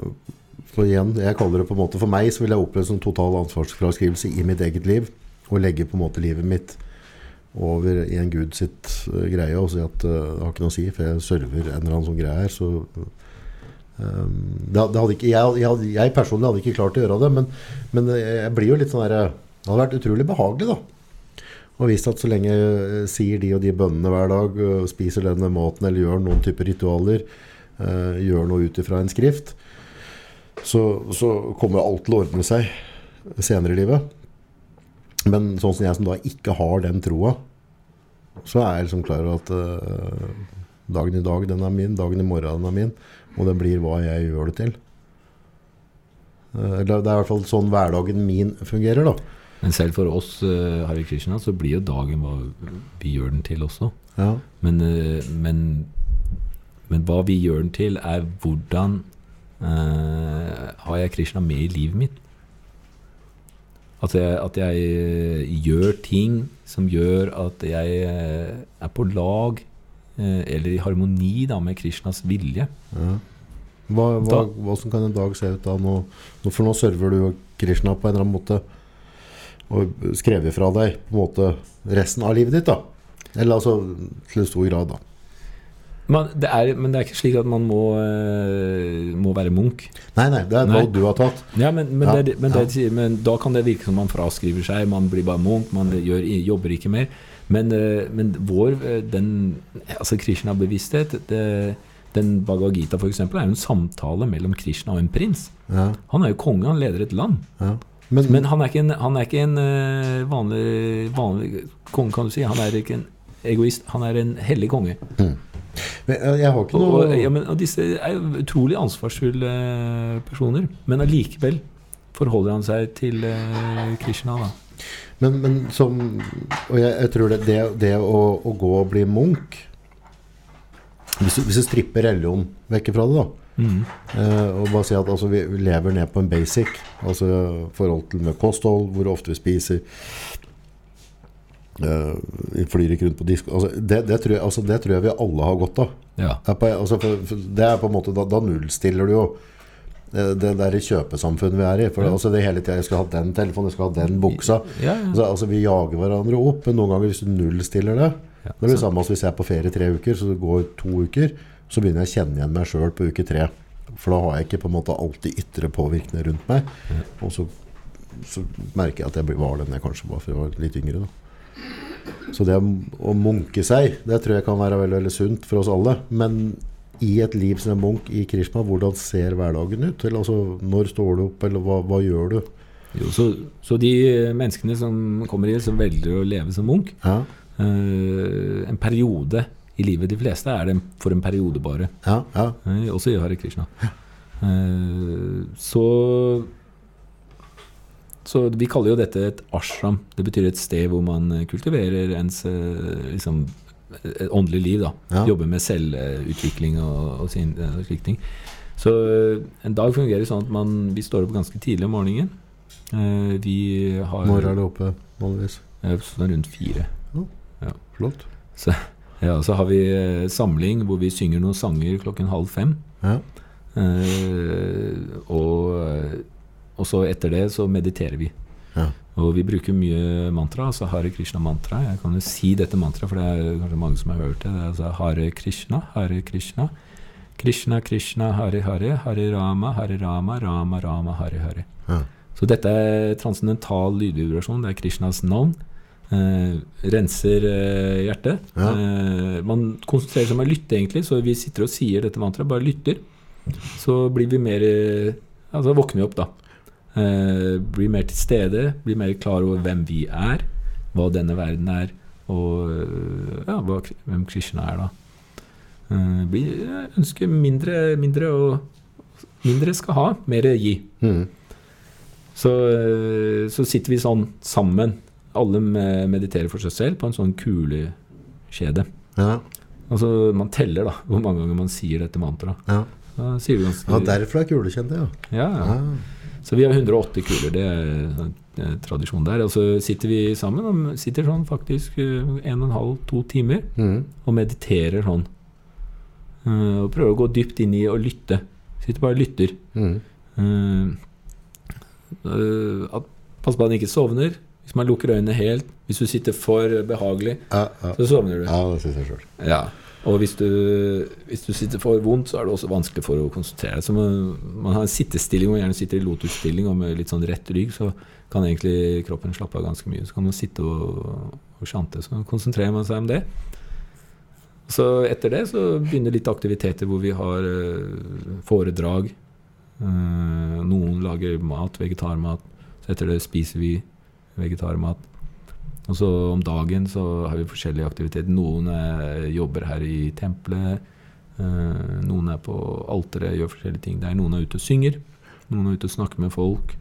for igjen, jeg kaller det på en måte For meg så vil jeg oppleve som total ansvarsfraskrivelse i mitt eget liv. Og legge på en måte livet mitt over i en gud sitt eh, greie og si at eh, det har ikke noe å si, for jeg server en eller annen sånn greie her. Så det, det hadde ikke, jeg, jeg, jeg personlig hadde ikke klart å gjøre det, men, men jeg blir jo litt sånn der Det hadde vært utrolig behagelig, da. Og visst at så lenge jeg sier de og de bønnene hver dag, spiser denne maten eller gjør noen type ritualer, eh, gjør noe ut ifra en skrift, så, så kommer alt til å ordne seg senere i livet. Men sånn som jeg som da ikke har den troa, så er jeg liksom klar over at eh, dagen i dag, den er min, dagen i morgen, den er min, og det blir hva jeg gjør det til. Eh, Det er i hvert fall sånn hverdagen min fungerer, da. Men selv for oss, eh, Hare Krishna, så blir jo dagen hva vi gjør den til også. Ja. Men, eh, men, men hva vi gjør den til, er hvordan eh, har jeg Krishna med i livet mitt? At jeg, at jeg gjør ting som gjør at jeg er på lag, eller i harmoni da, med Krishnas vilje. Ja. Hva, hva, Da- hvordan kan en dag se ut da? Nå, for nå server du Krishna på en eller annen måte og skrevet fra deg på en måte resten av livet ditt, da. Eller altså til en stor grad, da. Man, det er, men det er ikke slik at man må, eh, må være munk. Nei, nei, det er et valg du har tatt. Ja, men, men, Ja, det, men, ja. det, men da kan det virke som man fraskriver seg, man blir bare munk, man gjør, jobber ikke mer. Men, eh, men vår eh, den, altså Krishna-bevissthet Den Bhagavad Gita for eksempel, er jo en samtale mellom Krishna og en prins. Ja, Han er jo konge, han leder et land. ja. Men, Men han er ikke en, han er ikke en eh, vanlig, vanlig konge, kan du si. Han er ikke en egoist, han er en hellig konge. men jeg, har ikke noe og, ja, men, og disse er utrolig ansvarsfulle personer. Men allikevel forholder han seg til Krishna, da. Men, men som Og jeg, jeg tror det, det, det å, å gå og bli munk Hvis hvis du stripper religion vekk fra det, da Mm. eh, og bare si at altså, vi lever ned på en basic, altså forhold til med kosthold, hvor ofte vi spiser eh, Vi flyr ikke rundt på disk altså, det, det, tror jeg, altså, det tror jeg vi alle har godt av. Ja. Det er på, altså, for, for, det er på en måte Da, da nullstiller du jo det der kjøpesamfunnet vi er i. For Ja. altså, det hele tida Jeg skal ha den telefonen, jeg skal ha den buksa. Ja, ja. Altså, altså, vi jager hverandre opp, men noen ganger hvis du nullstiller det Det blir det samme som hvis jeg er på ferie tre uker, så det går to uker, så begynner jeg å kjenne igjen meg sjøl på uke tre. For da har jeg ikke på en måte alltid ytre påvirkning rundt meg. Og så, så merker jeg at jeg var den jeg kanskje var før jeg var litt yngre. Da. Så det å munke seg, det tror jeg kan være veldig, veldig sunt for oss alle. Men i et liv som en munk i Krishna, hvordan ser hverdagen ut? Eller, altså, når står du opp, eller hva, hva gjør du? Jo, så, så de menneskene som kommer inn, som velger å leve som munk Ja, eh, En periode i livet De fleste er det for en periode bare. ja, ja. Eh, også i Hare Krishna. Eh, så Så vi kaller jo dette et ashram. Det betyr et sted hvor man eh, kultiverer ens eh, liksom, åndelige liv. da Ja. Jobbe med selvutvikling og, og, sin, eh, og slike ting. Så eh, en dag fungerer sånn at man, vi står opp ganske tidlig om morgenen. Eh, vi har Når er det oppe, vanligvis? sånn rundt fire. Flott. Ja, så har vi samling hvor vi synger noen sanger klokken halv fem. Ja. Eh, og, og så etter det så mediterer vi. Ja. Og vi bruker mye mantra, altså Hare Krishna-mantra. Jeg kan jo si dette mantraet, for det er kanskje mange som har hørt det. Det er altså Hare Krishna, Hare Krishna. Krishna Krishna, Hare Hare, Hare Rama, Hare Rama, Rama Rama, Hare Hare. Ja. Så dette er transcendental lydvibrasjon. Det er Krishnas navn. Eh, renser eh, hjertet. Ja. Eh, man konsentrerer seg om å lytte, egentlig. Så vi sitter og sier dette mantraet, bare lytter. Så blir vi mer eh, Altså våkner vi opp, da. Eh, blir mer til stede, bli mer klar over hvem vi er, hva denne verden er, og øh, ja, hva, hvem Krishna er, da. Eh, bli, ønske ønsker mindre, mindre og mindre skal ha, mer gi. Mm. Så, eh, så sitter vi sånn sammen. Alle mediterer for seg selv på en sånn kulekjede. Ja, Altså, man teller da hvor mange ganger man sier dette mantraet. ja. Da sier du ganske ja ja. ja, ja. Så vi har 180 kuler, det er tradisjon der. Og så sitter vi sammen, og sitter sånn faktisk eh, en og en halv, to timer, Mm. og mediterer sånn. Eh, Og prøver å gå dypt inn i og lytte. Sitter bare og lytter. Mm. Uh, at, pass på at han ikke sovner. Hvis man lukker øynene helt. Hvis du sitter for behagelig, Ja, ja. så sovner du. ja, det synes jeg selv. Ja. Og hvis du, hvis du sitter for vondt, så er det også vanskelig for å konsentrere deg. Man, man har en sittestilling, og gjerne sitter i lotusstilling og med litt sånn rett rygg, så kan egentlig kroppen slappe av ganske mye. Så kan man sitte og, og sjante. Så konsentrerer man seg om det. Så etter det så begynner litt aktiviteter hvor vi har eh, foredrag. Eh, noen lager mat, vegetarmat. Så etter det spiser vi vegetarmat. Og så om dagen så har vi forskjellige aktiviteter. Noen jobber her i tempelet. eh, noen er på alteret, gjør forskjellige ting der. Noen er ute og synger. Noen er ute og snakker med folk.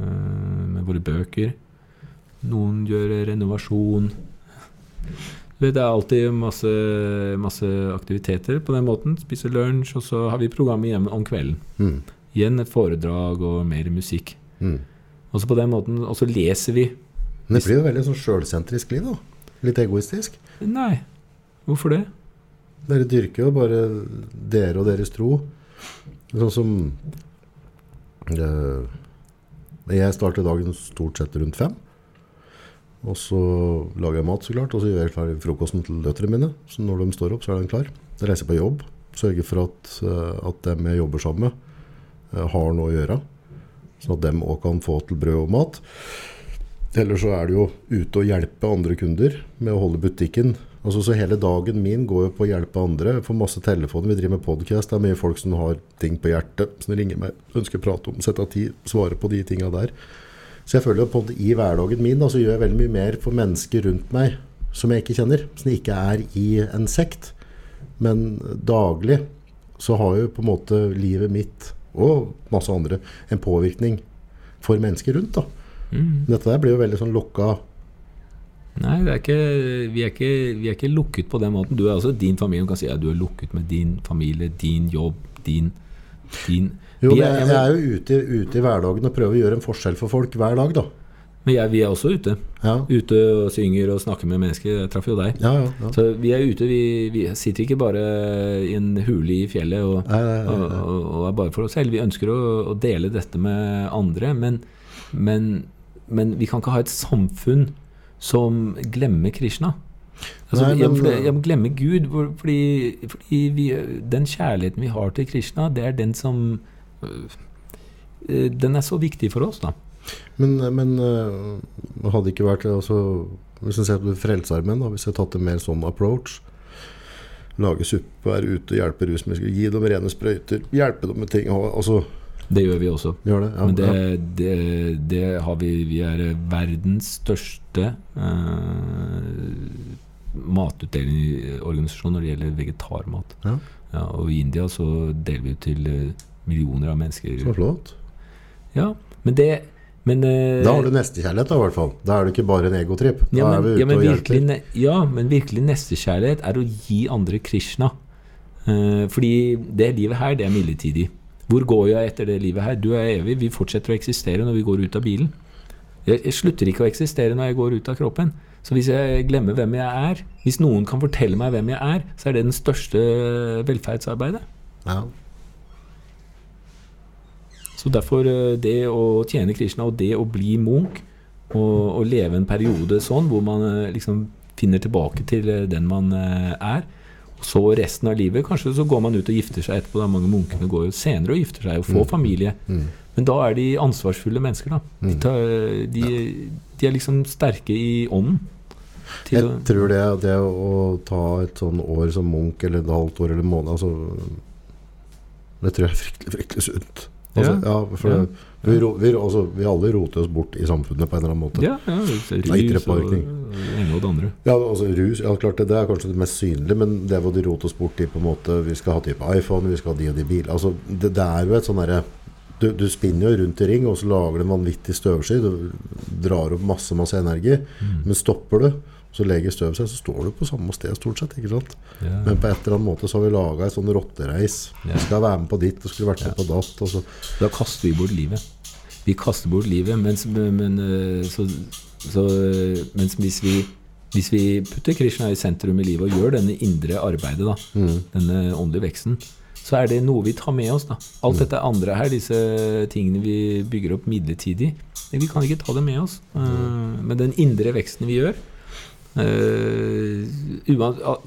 eh, med våre bøker. Noen gjør renovasjon. Det er alltid masse, masse aktiviteter på den måten. Spiser lunsj, og så har vi programmet hjemme om kvelden. Mm. Igjen et foredrag og mer musikk. Mm. Og så på den måten, og så leser vi. Men det blir jo veldig sånn sjølsentrisk liv, da. Litt egoistisk. Nei, hvorfor det? Dere dyrker jo bare dere og deres tro. Sånn som øh, Jeg starter dagen stort sett rundt fem. Og så lager jeg mat, så klart. Og så gjør jeg klar frokosten til døtrene mine. Så når de står opp, så er de klar. Jeg reiser på jobb. Sørger for at, eh, at dem jeg jobber sammen med, eh, har noe å gjøre. Sånn at dem òg kan få til brød og mat. Eller så er det jo ute og hjelpe andre kunder med å holde butikken. Altså, så hele dagen min går jo på å hjelpe andre. Jeg får masse telefoner. Vi driver med podkast. Det er mye folk som har ting på hjertet, som ringer meg, ønsker å prate om, sette av tid, svare på de tinga der. Så jeg føler jo på at i hverdagen min da, så gjør jeg veldig mye mer for mennesker rundt meg som jeg ikke kjenner. Som ikke er i en sekt. Men daglig så har jo på en måte livet mitt og masse andre en påvirkning for mennesker rundt. da. Mm. Dette der blir jo veldig sånn lukka. Nei, det er ikke, vi, er ikke, vi er ikke lukket på den måten. Du er også din familie. Du kan si at du er lukket med din familie, din jobb, din, din Jo, men jeg, jeg er jo ute, ute i hverdagen og prøver å gjøre en forskjell for folk hver dag, da. Men jeg, vi er også ute. Ja, Ute og synger og snakker med mennesker. Jeg traff jo deg. ja, ja. ja. Så vi er ute. Vi, vi sitter ikke bare i en hule i fjellet og, Nei, nei, nei. og, og er bare for oss selv. Vi ønsker å, å dele dette med andre, men, men, men vi kan ikke ha et samfunn som glemmer Krishna. Altså, Nei, men- jeg, men glemmer Gud. Fordi, fordi vi, den kjærligheten vi har til Krishna, det er den som øh, Den er så viktig for oss, da. Men, men øh, det hadde ikke vært altså, Hvis jeg ser på Frelsesarmeen, hvis jeg tatt en mer sånn approach Lage suppe, være ute, hjelpe rusmisbrukere, gi dem rene sprøyter, hjelpe dem med ting Altså, Det gjør vi også. gjør det? Ja, Men det, ja. det, det har vi Vi er verdens største eh, matutdelingsorganisasjon når det gjelder vegetarmat. Ja. Ja, og i India så deler vi ut til eh, millioner av mennesker. Så flott. Ja, men det men, eh, Da har du nestekjærlighet, da, i hvert fall. Da er det ikke bare en egotripp. Ja, ja, ja, men virkelig nestekjærlighet er å gi andre Krishna. Eh, fordi det livet her, det er midlertidig. Hvor går jeg etter det livet her? Du er evig. Vi fortsetter å eksistere når vi går ut av bilen. Jeg, jeg slutter ikke å eksistere når jeg går ut av kroppen. Så hvis jeg glemmer hvem jeg er, hvis noen kan fortelle meg hvem jeg er, så er det den største velferdsarbeidet. Ja. Så derfor eh, det å tjene Krishna og det å bli munk og, og leve en periode sånn hvor man eh, liksom finner tilbake til eh, den man er, så resten av livet Kanskje så går man ut og gifter seg etterpå. da Mange munkene går jo senere og gifter seg og får familie. Mm. Men da er de ansvarsfulle mennesker. da De, Mm. tar, de, de er liksom sterke i ånden. Å, Jeg tror det, det å ta et sånn år som munk, eller et halvt år eller en måned altså, Det tror jeg er fryktelig, fryktelig sunt. Altså, ja. for Ja. det, Vi, ro- vi, altså, vi alle roter oss bort i samfunnet på en eller annen måte. Ja, ja rus og ene og det andre. Ja, altså rus, ja klart det, det er kanskje det mest synlige, men det hvor de roter oss bort i på en måte Vi skal ha type iPhone, vi skal ha de og de biler Altså, det, det er jo et sånn derre du, du spinner jo rundt i ring, og så lager du en vanvittig støvsky. Du drar opp masse, masse energi. Men stopper du, så legger støvet seg, så står du på samme sted stort sett. ikke sant? Ja. Men på et eller annet måte så har vi laga ei sånn rottereis. Ja. Du skal være med på ditt, og skulle vært med på datt. Og så. Da kaster vi bort livet. Vi kaster bort livet, mens, men, øh, så, så, øh, mens hvis vi hvis vi putter Krishna i sentrum i livet og gjør denne indre arbeidet, da, denne åndelige veksten, så er det noe vi tar med oss. da. Alt dette andre her, disse tingene vi bygger opp midlertidig, vi kan ikke ta det med oss. Eh, men den indre veksten vi gjør eh,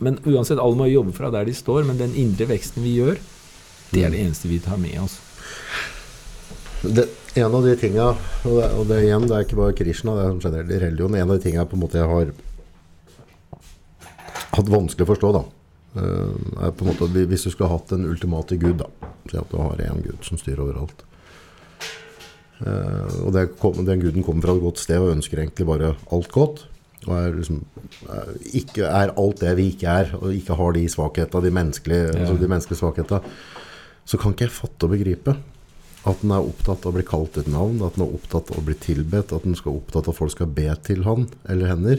Men uansett, alle må jobbe fra der de står, men den indre veksten vi gjør, det er det eneste vi tar med oss. Det, en av de tinga, og det, og det igjen, det er ikke bare Krishna, det er generelt i religion, en av de tinga en jeg har hatt vanskelig å forstå, da, eh, er på en måte at hvis du skulle hatt den ultimate Gud, da, si at du har en Gud som styrer overalt. Eh, og det kom, den guden kommer fra et godt sted og ønsker egentlig bare alt godt. Og er, liksom, er, ikke, er alt det vi ikke er, og ikke har de svakhetene, de menneskelige, Ja. altså de menneskelige svakhetene, så kan ikke jeg fatte og begripe at den er opptatt av å bli kalt et navn, at den er opptatt av å bli tilbedt, at den skal opptatt av at folk skal be til han eller henne.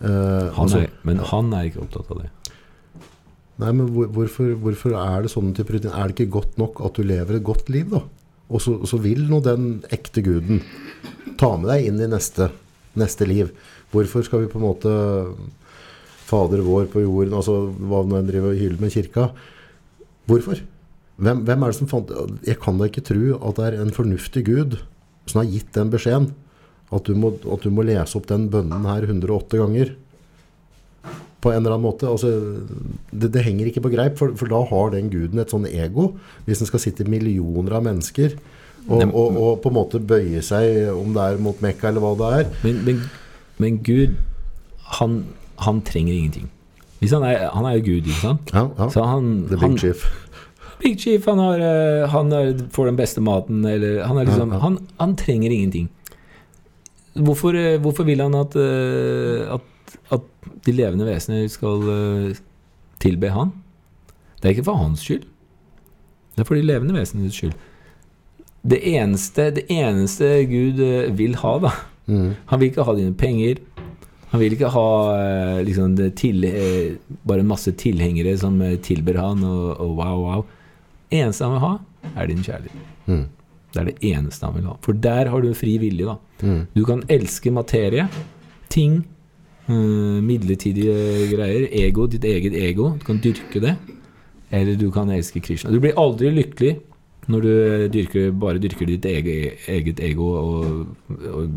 Eh, Han altså- er, men han er ikke opptatt av det. Nei, men hvor, hvorfor, hvorfor er det sånne typer rutiner? Er det ikke godt nok at du lever et godt liv, da? Og så, så vil nå den ekte guden ta med deg inn i neste, neste liv. Hvorfor skal vi på en måte Fader vår på jorden, altså hva nå enn driver og hyler med kirka. Hvorfor? Hvem, hvem er det som fant Jeg kan da ikke tro at det er en fornuftig gud som har gitt den beskjeden. At du må, at du må lese opp den bønnen her 108 ganger på en eller annen måte. Altså, det, det henger ikke på greip, for, for da har den guden et sånn ego. Hvis den skal sitte millioner av mennesker og, og, og på en måte bøye seg, om det er mot Mekka eller hva det er. Men, men, men Gud, han, han trenger ingenting. Hvis han, er, han er jo Gud, ikke sant? Ja, ja. Så han, The han, big chief. Big Chief, han, har, eh, han er, får den beste maten, eller Han, er liksom, Ja, ja. han, han trenger ingenting. Hvorfor, eh, hvorfor vil han at, eh, at, at de levende vesener skal tilbe han? Det er ikke for hans skyld. Det er for de levende vesenenes skyld. Det eneste, det eneste Gud vil ha, da Mm. Han vil ikke ha dine penger. Han vil ikke ha liksom, til, bare en masse tilhengere som tilber han, og, og wow, wow. Eneste han vil ha, er din kjærlighet. Mm. Det er det eneste han vil ha. For der har du fri vilje. da. Mm. Du kan elske materie, ting, eh, midlertidige greier, ego, ditt eget ego. Du kan dyrke det. Eller du kan elske Krishna. Du blir aldri lykkelig når du dyrker, bare dyrker ditt eget, eget ego og, og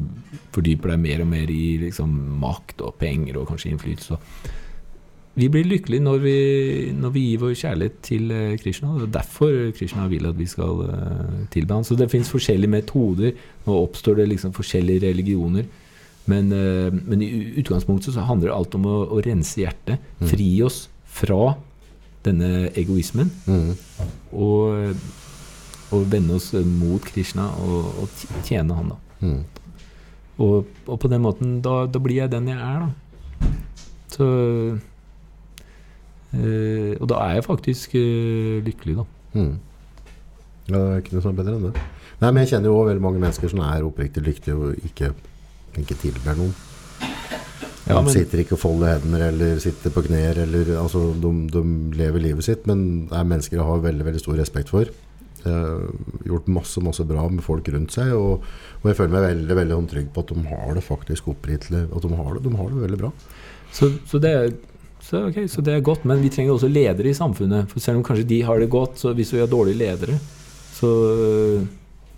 fordyper deg mer og mer i liksom, makt og penger og kanskje innflytelse. Vi blir lykkelige når vi, når vi gir vår kjærlighet til eh, Krishna. Det er derfor Krishna vil at vi skal eh, tilbe ham. Så det fins forskjellige metoder. Nå oppstår det liksom forskjellige religioner. Men, eh, men i utgangspunktet så handler det alt om å, å rense hjertet. Fri oss fra denne egoismen. Mm. Og, og vende oss mot Krishna og, og tjene han, da. Mm. Og, og på den måten, da, da blir jeg den jeg er, da. Så eh, Og da er jeg faktisk eh, lykkelig, da. Mm. Ja, det er ikke noe er bedre enn det. Nei, men jeg kjenner jo også veldig mange mennesker som er oppriktig lykkelige og ikke, ikke tilber noen. Ja, de sitter ikke og folder hender eller sitter på knær. Eller, altså, de, de lever livet sitt, men det er mennesker jeg har veldig veldig stor respekt for. Eh, gjort masse masse bra med folk rundt seg, og, og jeg føler meg veldig veldig sånn trygg på at de har det faktisk oppriktig. At de har det, de har det veldig bra. Så, så, det er, så, ok, så det er godt, men vi trenger også ledere i samfunnet. For selv om kanskje de har det godt, så hvis vi har dårlige ledere, så,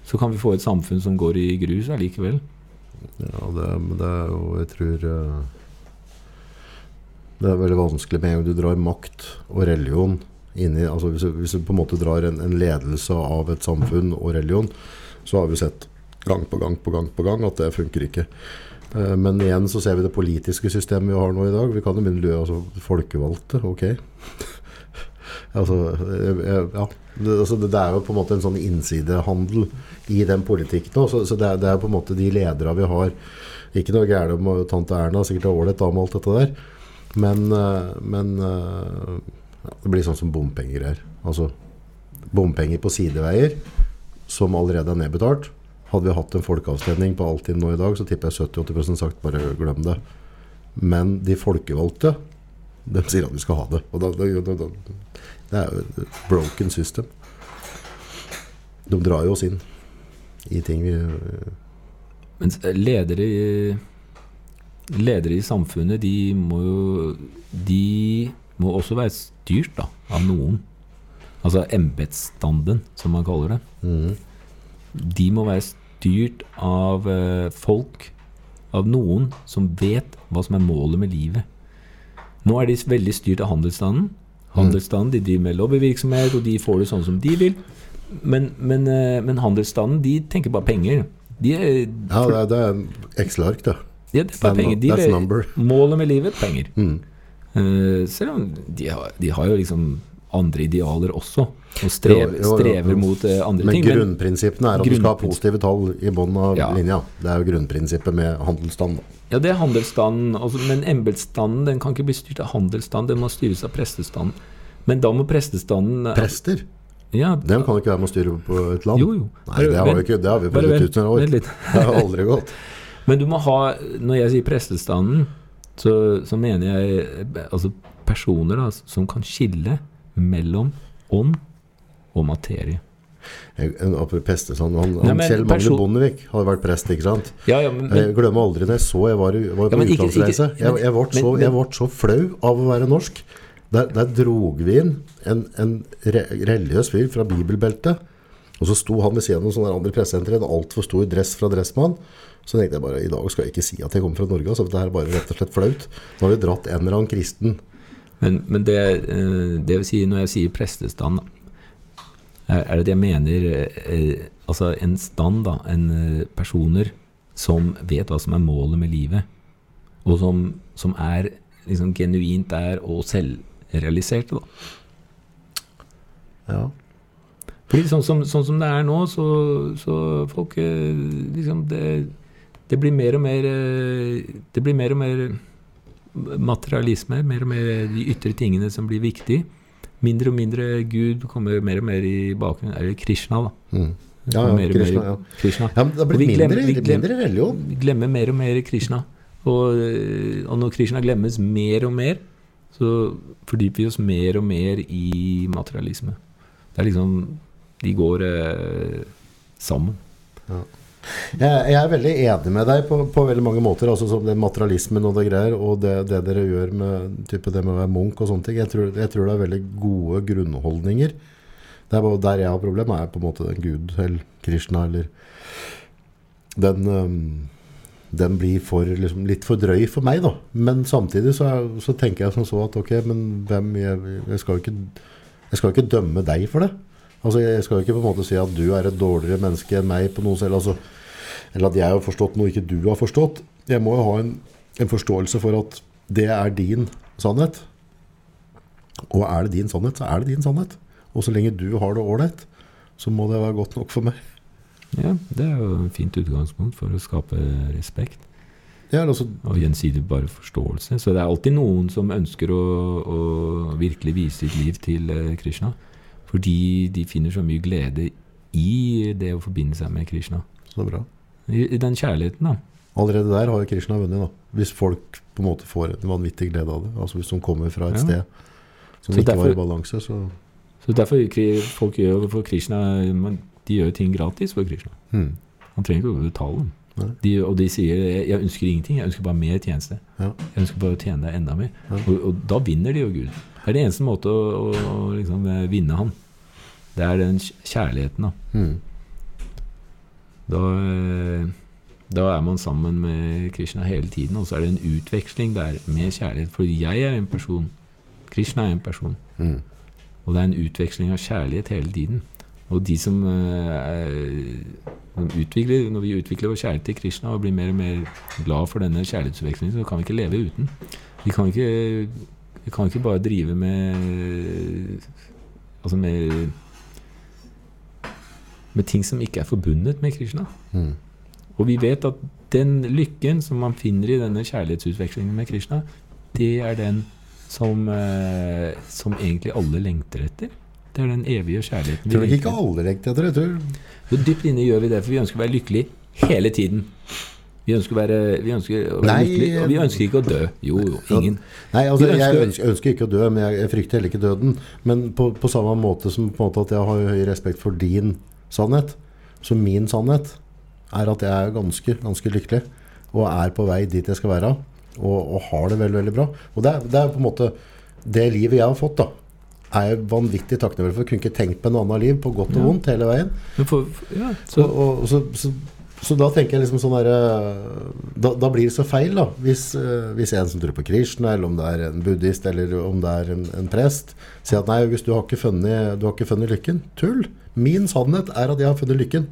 så kan vi få et samfunn som går i grus allikevel. Ja, det, det er jo Jeg tror eh, Det er veldig vanskelig med en gang du drar makt og religion inn i altså hvis, hvis du på en måte drar en, en ledelse av et samfunn og religion, så har vi sett gang på gang på gang på gang at det funker ikke. Eh, Men igjen så ser vi det politiske systemet vi har nå i dag. Vi kan jo begynne å altså folkevalgte, ok. Altså, eh, ja. Det, altså, det er jo på en måte en sånn innsidehandel i den politikken nå. Så, så det, er, det er på en måte de ledere vi har. Ikke noe gærent om tante Erna, sikkert er ålreit med alt dette der. Men, eh, men eh, ja, det blir sånn som bompengegreier. Altså bompenger på sideveier som allerede er nedbetalt. Hadde vi hatt en folkeavstemning på Altinn nå i dag, så tipper jeg 70-80% sagt bare glem det. Men de folkevalgte, de sier at vi skal ha det. Og da, da, da, det er jo et broken system. De drar jo oss inn i ting vi Mens ledere i, ledere i samfunnet, de må jo De må også være styrt da, av noen. Altså embetsstanden, som man kaller det. Mm. De må være styrt av eh, folk, av noen som vet hva som er målet med livet. Nå er de veldig styrt av handelsstanden. Handelsstanden de driver med lobbyvirksomhet, og de får det sånn som de vil. Men, men, eh, men handelsstanden de tenker bare penger. De er, Ja, det er, det er Excel-ark, da. ja, det er bare penger. De er, målet med livet penger. Mm. Eh, selv om de har, de har jo liksom andre idealer også, og strever, strever mot eh, andre Men ting. grunnprinsippene er at du skal ha positive tall i bånn av Ja. linja. Det er jo grunnprinsippet med handelsstand. Ja, det er handelsstanden, altså, men embetsstanden den kan ikke bli styrt av handelsstanden, den må styres av prestestanden. Men da må prestestanden Prester, Ja, dem kan ikke være med å styre på et land. jo, jo. Nei, det har, vi ikke, det har vi på prøvd vent- tusen år. Det har aldri gått. Men du må ha Når jeg sier prestestanden, så, så mener jeg eh, altså personer da, som kan skille mellom ånd og materie. En apropos prestestand, han, Nei, men Kjell Magne Bondevik hadde vært prest, ikke sant? Ja, ja, men, Jeg glemmer aldri når jeg så jeg var, var Ja, på men ikke- utenlandsreise. ikke- Jeg, jeg, ble så, jeg ble så flau av å være norsk. Der, der drog vi inn en, en re, religiøs fyr fra bibelbeltet. Og så sto han ved siden av noen sånne andre pressesenter i en altfor stor dress fra Dressmann. Så tenkte jeg bare i dag skal jeg ikke si at jeg kommer fra Norge. Altså, for det er bare rett og slett flaut. Nå har vi dratt en eller annen kristen. Men, men det, eh, det vil si, når jeg sier prestestand, er, det det jeg mener eh, Altså en stand, da. En eh, personer som vet hva som er målet med livet. Og som, som er liksom genuint der og selvrealiserte, da. Ja. Fordi sånn som, sånn som det er nå, så, så folk liksom det, det blir mer og mer Det blir mer og mer materialisme, mer og mer de ytre tingene som blir viktig. Mindre og mindre Gud kommer mer og mer i bakgrunnen. Eller Krishna, da. Mm. Ja, ja, mer Krishna, ja. Krishna. ja, det har blitt mindre, glemmer- vi glem- mindre religion. Vi glemmer mer og mer Krishna. Og, eh, og når Krishna glemmes mer og mer, så fordyper vi oss mer og mer i materialisme. Det er liksom De går eh, sammen. Jeg, jeg er veldig enig med deg på, på veldig mange måter. Altså som den materialismen og det greier, og det, det dere gjør med type det med å være munk og sånne ting. Jeg tror, jeg tror det er veldig gode grunnholdninger. Det er bare der jeg har problemer, er på en måte den Gud eller Krishna eller Den, øhm, den blir for, liksom, litt for drøy for meg, da. Men samtidig så, er, så tenker jeg som så at ok, men hvem Jeg, jeg skal jo ikke, ikke dømme deg for det. Altså, Jeg skal jo ikke på en måte si at du er et dårligere menneske enn meg på noe selv. Altså, eller at jeg har forstått noe ikke du har forstått. Jeg må jo ha en, en forståelse for at det er din sannhet. Og er det din sannhet, så er det din sannhet. Og så lenge du har det ålreit, så må det være godt nok for meg. Ja, det er jo et fint utgangspunkt for å skape respekt Ja, altså, og gjensidig bare forståelse. Så det er alltid noen som ønsker å, å virkelig vise sitt liv til eh, Krishna. Fordi de finner så mye glede i det å forbinde seg med Krishna. så bra. I, i den kjærligheten, da. Allerede der har jo Krishna vunnet, da. Hvis folk på en måte får en vanvittig glede av det. Altså hvis de kommer fra et Ja. sted som Så ikke var i balanse, så Så derfor folk gjør for Krishna De gjør ting gratis for Krishna. hmm. Han trenger ikke å betale dem. De, og de sier jeg, ønsker ingenting, jeg ønsker bare mer tjeneste'. Ja. Jeg ønsker bare å tjene deg enda mer. Ja. Og, og da vinner de jo Gud. Det er det eneste måte å, å, å liksom, eh, vinne han. Det er den kjærligheten, da. Mm. Da, eh, da er man sammen med Krishna hele tiden, og så er det en utveksling der med kjærlighet. For jeg er en person. Krishna er en person. Mm. Og det er en utveksling av kjærlighet hele tiden. Og de som eh, er, som utvikler, Når vi utvikler vår kjærlighet til Krishna og blir mer og mer glad for denne kjærlighetsutvekslingen, så kan vi ikke leve uten. Vi kan ikke, vi kan ikke bare drive med Altså med Med ting som ikke er forbundet med Krishna. Mm. Og vi vet at den lykken som man finner i denne kjærlighetsutvekslingen med Krishna, det er den som, eh, som egentlig alle lengter etter. Det er den evige kjærligheten Tror du ikke alle lengter etter det? Tror Så dypt inne gjør vi det, for vi ønsker å være lykkelig hele tiden. Vi ønsker, å være, vi ønsker å være Nei, lykkelig, og vi ønsker ikke å dø. Jo, jo, ingen. Nei, altså, ønsker, jeg ønsker- ønsker, ikke å dø, men jeg, jeg frykter heller ikke døden. Men på, på samme måte som på måte at jeg har høy respekt for din sannhet, så min sannhet er at jeg er ganske, ganske lykkelig og er på vei dit jeg skal være, og, og har det veldig, veldig bra. Og det er, det er på en måte det livet jeg har fått, da. Er jeg vanvittig takknemlig for. Jeg kunne ikke tenkt på noe annet liv, på godt og Ja. vondt, hele veien. For, ja, Så, og, og så, så, så da tenker jeg liksom sånn der, da, da blir det så feil, da. Hvis, eh, hvis en som tror på Krishna, eller om det er en buddhist, eller om det er en, en prest, sier at nei, hvis du har ikke funnet, du har ikke funnet lykken. Tull! Min sannhet er at jeg har funnet lykken.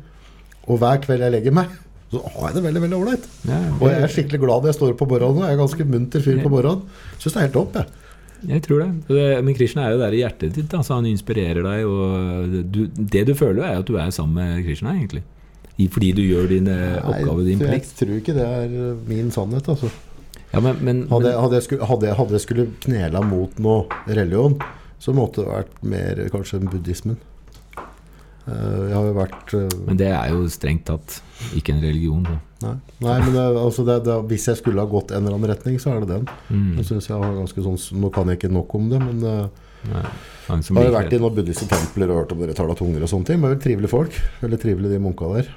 Og hver kveld jeg legger meg, så har jeg det veldig veldig ålreit. ja, Og jeg er skikkelig glad når jeg står opp på morgenen. Jeg er ganske munter fyr på morgenen. Syns det er helt topp, jeg. Jeg tror det. Men Krishna er jo der i hjertet ditt, Altså han inspirerer deg. Og du, det du føler, er at du er sammen med Krishna, egentlig. Fordi du gjør din eh, oppgave, din jeg, plikt. jeg tror ikke det er eh, min sannhet, altså. Ja, men, men, Hadde, men hadde, jeg skulle, hadde, jeg, hadde jeg skulle knela mot noe religion, så måtte det vært mer kanskje buddhismen. Eh, jeg har jo vært eh, Men det er jo strengt tatt ikke en religion. Da. Nei, nei men det, altså det, det, hvis jeg skulle ha gått en eller annen retning, så er det den. Mm. Jeg synes jeg har ganske sånn, Nå kan jeg ikke nok om det, men eh, Nei, jeg har jo vært i noen buddhistiske templer og hørt om dere taler tunger og sånne ting. Men veldig trivelige folk. Veldig trivelige de munka der.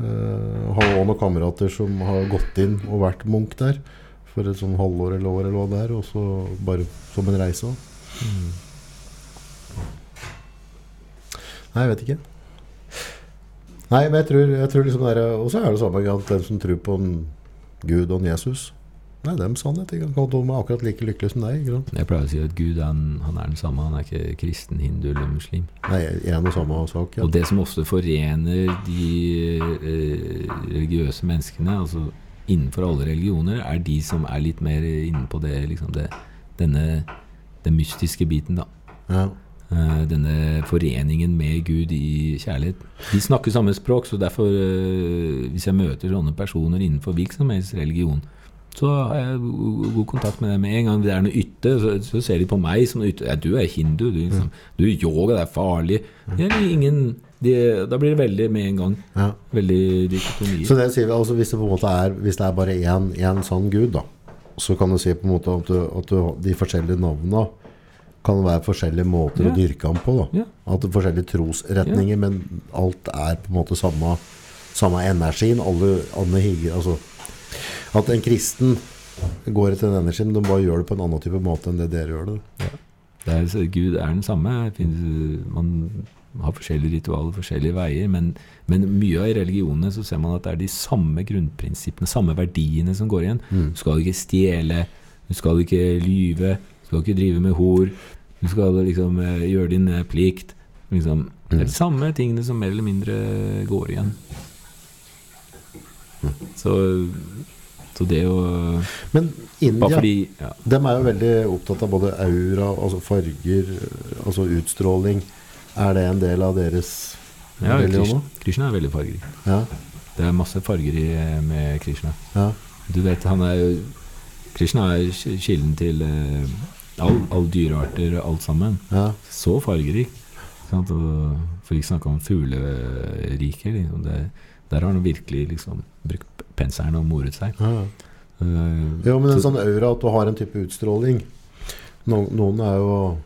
Uh, har også noen kamerater som har gått inn og vært munk der for et sånn halvår eller år eller hva det er, og så bare som en reise òg. Mm. Nei, jeg vet ikke. Nei, men jeg tror, jeg tror liksom det er Og så er det samme at den som tror på en Gud og en Jesus Nei, dem sannhet. Ikke? De er akkurat like lykkelige som deg. Jeg pleier å si at Gud han, han er den samme. Han er ikke kristen, hindu eller muslim. Nei, en og samme sak. Ja. Og det som ofte forener de eh, religiøse menneskene, altså innenfor alle religioner, er de som er litt mer inne på det, liksom det denne den mystiske biten, da. Ja. Eh, denne foreningen med Gud i kjærlighet. De snakker samme språk, så derfor, eh, hvis jeg møter sånne personer innenfor hvilken som helst religion, så har jeg god kontakt med dem. Med en gang det er noe ytte, så, så ser de på meg som noe ytte. Ja, du er hindu, du, liksom. du er yoga, det er farlig. Det er ingen, de, da blir det veldig med en gang. Ja. Veldig dikotomi. Så det sier vi, altså hvis det på en måte er Hvis det er bare én, én sann Gud, da, så kan du si på en måte at, du, at du, de forskjellige navnene kan være forskjellige måter Ja. å dyrke ham på. da Ja. At det er forskjellige trosretninger, men alt er på en måte samme, samme energien. Alle, alle higer, altså At en kristen går etter den energien, de bare gjør det på en annen type måte enn det dere gjør det. Det er, Gud er den samme. Man har forskjellige ritualer, forskjellige veier. Men, men mye av i religionene så ser man at det er de samme grunnprinsippene, samme verdiene som går igjen. Mm. Du skal ikke stjele, du skal ikke lyve, skal ikke drive med hor. Du skal liksom eh, gjøre din eh, plikt. Liksom, det er de samme tingene som mer eller mindre går igjen. Så, så det å Men India fordi ja. De er jo veldig opptatt av både aura, altså farger, altså utstråling. Er det en del av deres Ja, religion Krishna, er veldig fargerik. Ja, Det er masse farger i, med Krishna. ja, Du vet, han er jo Krishna er ki- kilden til eh, all, all dyrearter, alt sammen. ja. Så fargerik. Sant? Og for ikke snakke om fugleriket. Liksom. Der har han virkelig liksom brukt penselen og moret seg. ja. Uh, Jo, men en så- sånn aura, at du har en type utstråling no, Noen er jo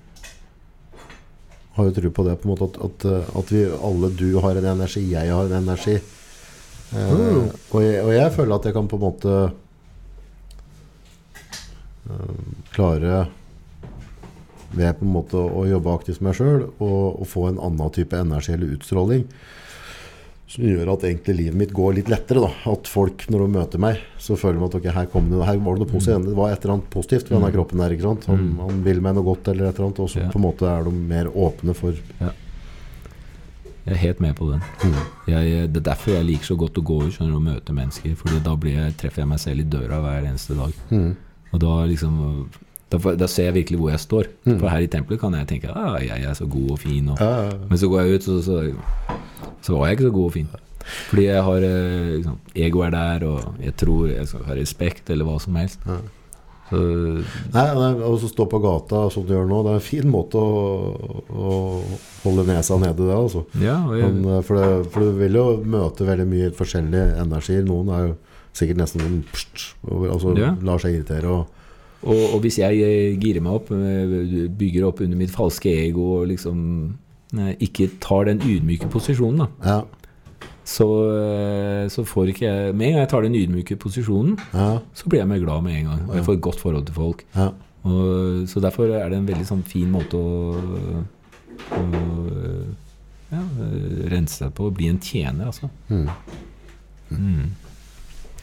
Har jo tro på det, på en måte at, at, eh, at vi alle Du har en energi, jeg har en energi. Uh, Mm. og, jeg, og jeg føler at jeg kan på en måte uh, klare ved på en måte å jobbe aktivt med meg sjøl og, og få en annen type energi eller utstråling som gjør at egentlig livet mitt går litt lettere. da At folk, når de møter meg, så føler de at ok, her, det, her var det noe positivt. Det var et eller annet positivt ved denne kroppen der. ikke sant? Han, Mm. han vil meg noe godt, eller et eller annet. Og så Ja. på en måte er de mer åpne for Jeg er helt med på den. mm. Jeg, det er derfor jeg liker så godt å gå ut skjønner, du, og møte mennesker. Fordi da blir jeg, treffer jeg meg selv i døra hver eneste dag. Mm. Og da liksom Da, da ser jeg virkelig hvor jeg står. For her i tempelet kan jeg tenke ah, jeg er så god og fin. Og, Ja. Men så går jeg ut, så, så, så var jeg ikke så god og fin. Fordi jeg har eh, liksom, Ego er der, og jeg tror jeg skal ha respekt, eller hva som helst. Ja. Så Nei, nei, og så stå på gata som du gjør nå, det er en fin måte å, å holde nesa nede det, altså. ja, jeg, Men, eh, for, det, for du vil jo møte veldig mye forskjellige energier. Noen er jo sikkert nesten pst, og, altså, Ja. lar seg irritere. Og, Og, og hvis jeg eh, girer meg opp, eh, bygger opp under mitt falske ego og liksom eh, ikke tar den ydmyke posisjonen, da, ja, så, så får ikke jeg Med en gang jeg tar den ydmyke posisjonen, ja, så blir jeg mer glad med en gang. Og jeg får et godt forhold til folk. ja. Og, så derfor er det en veldig sånn fin måte å, å ja, rense seg på. Bli en tjener, altså. Mm. Mm.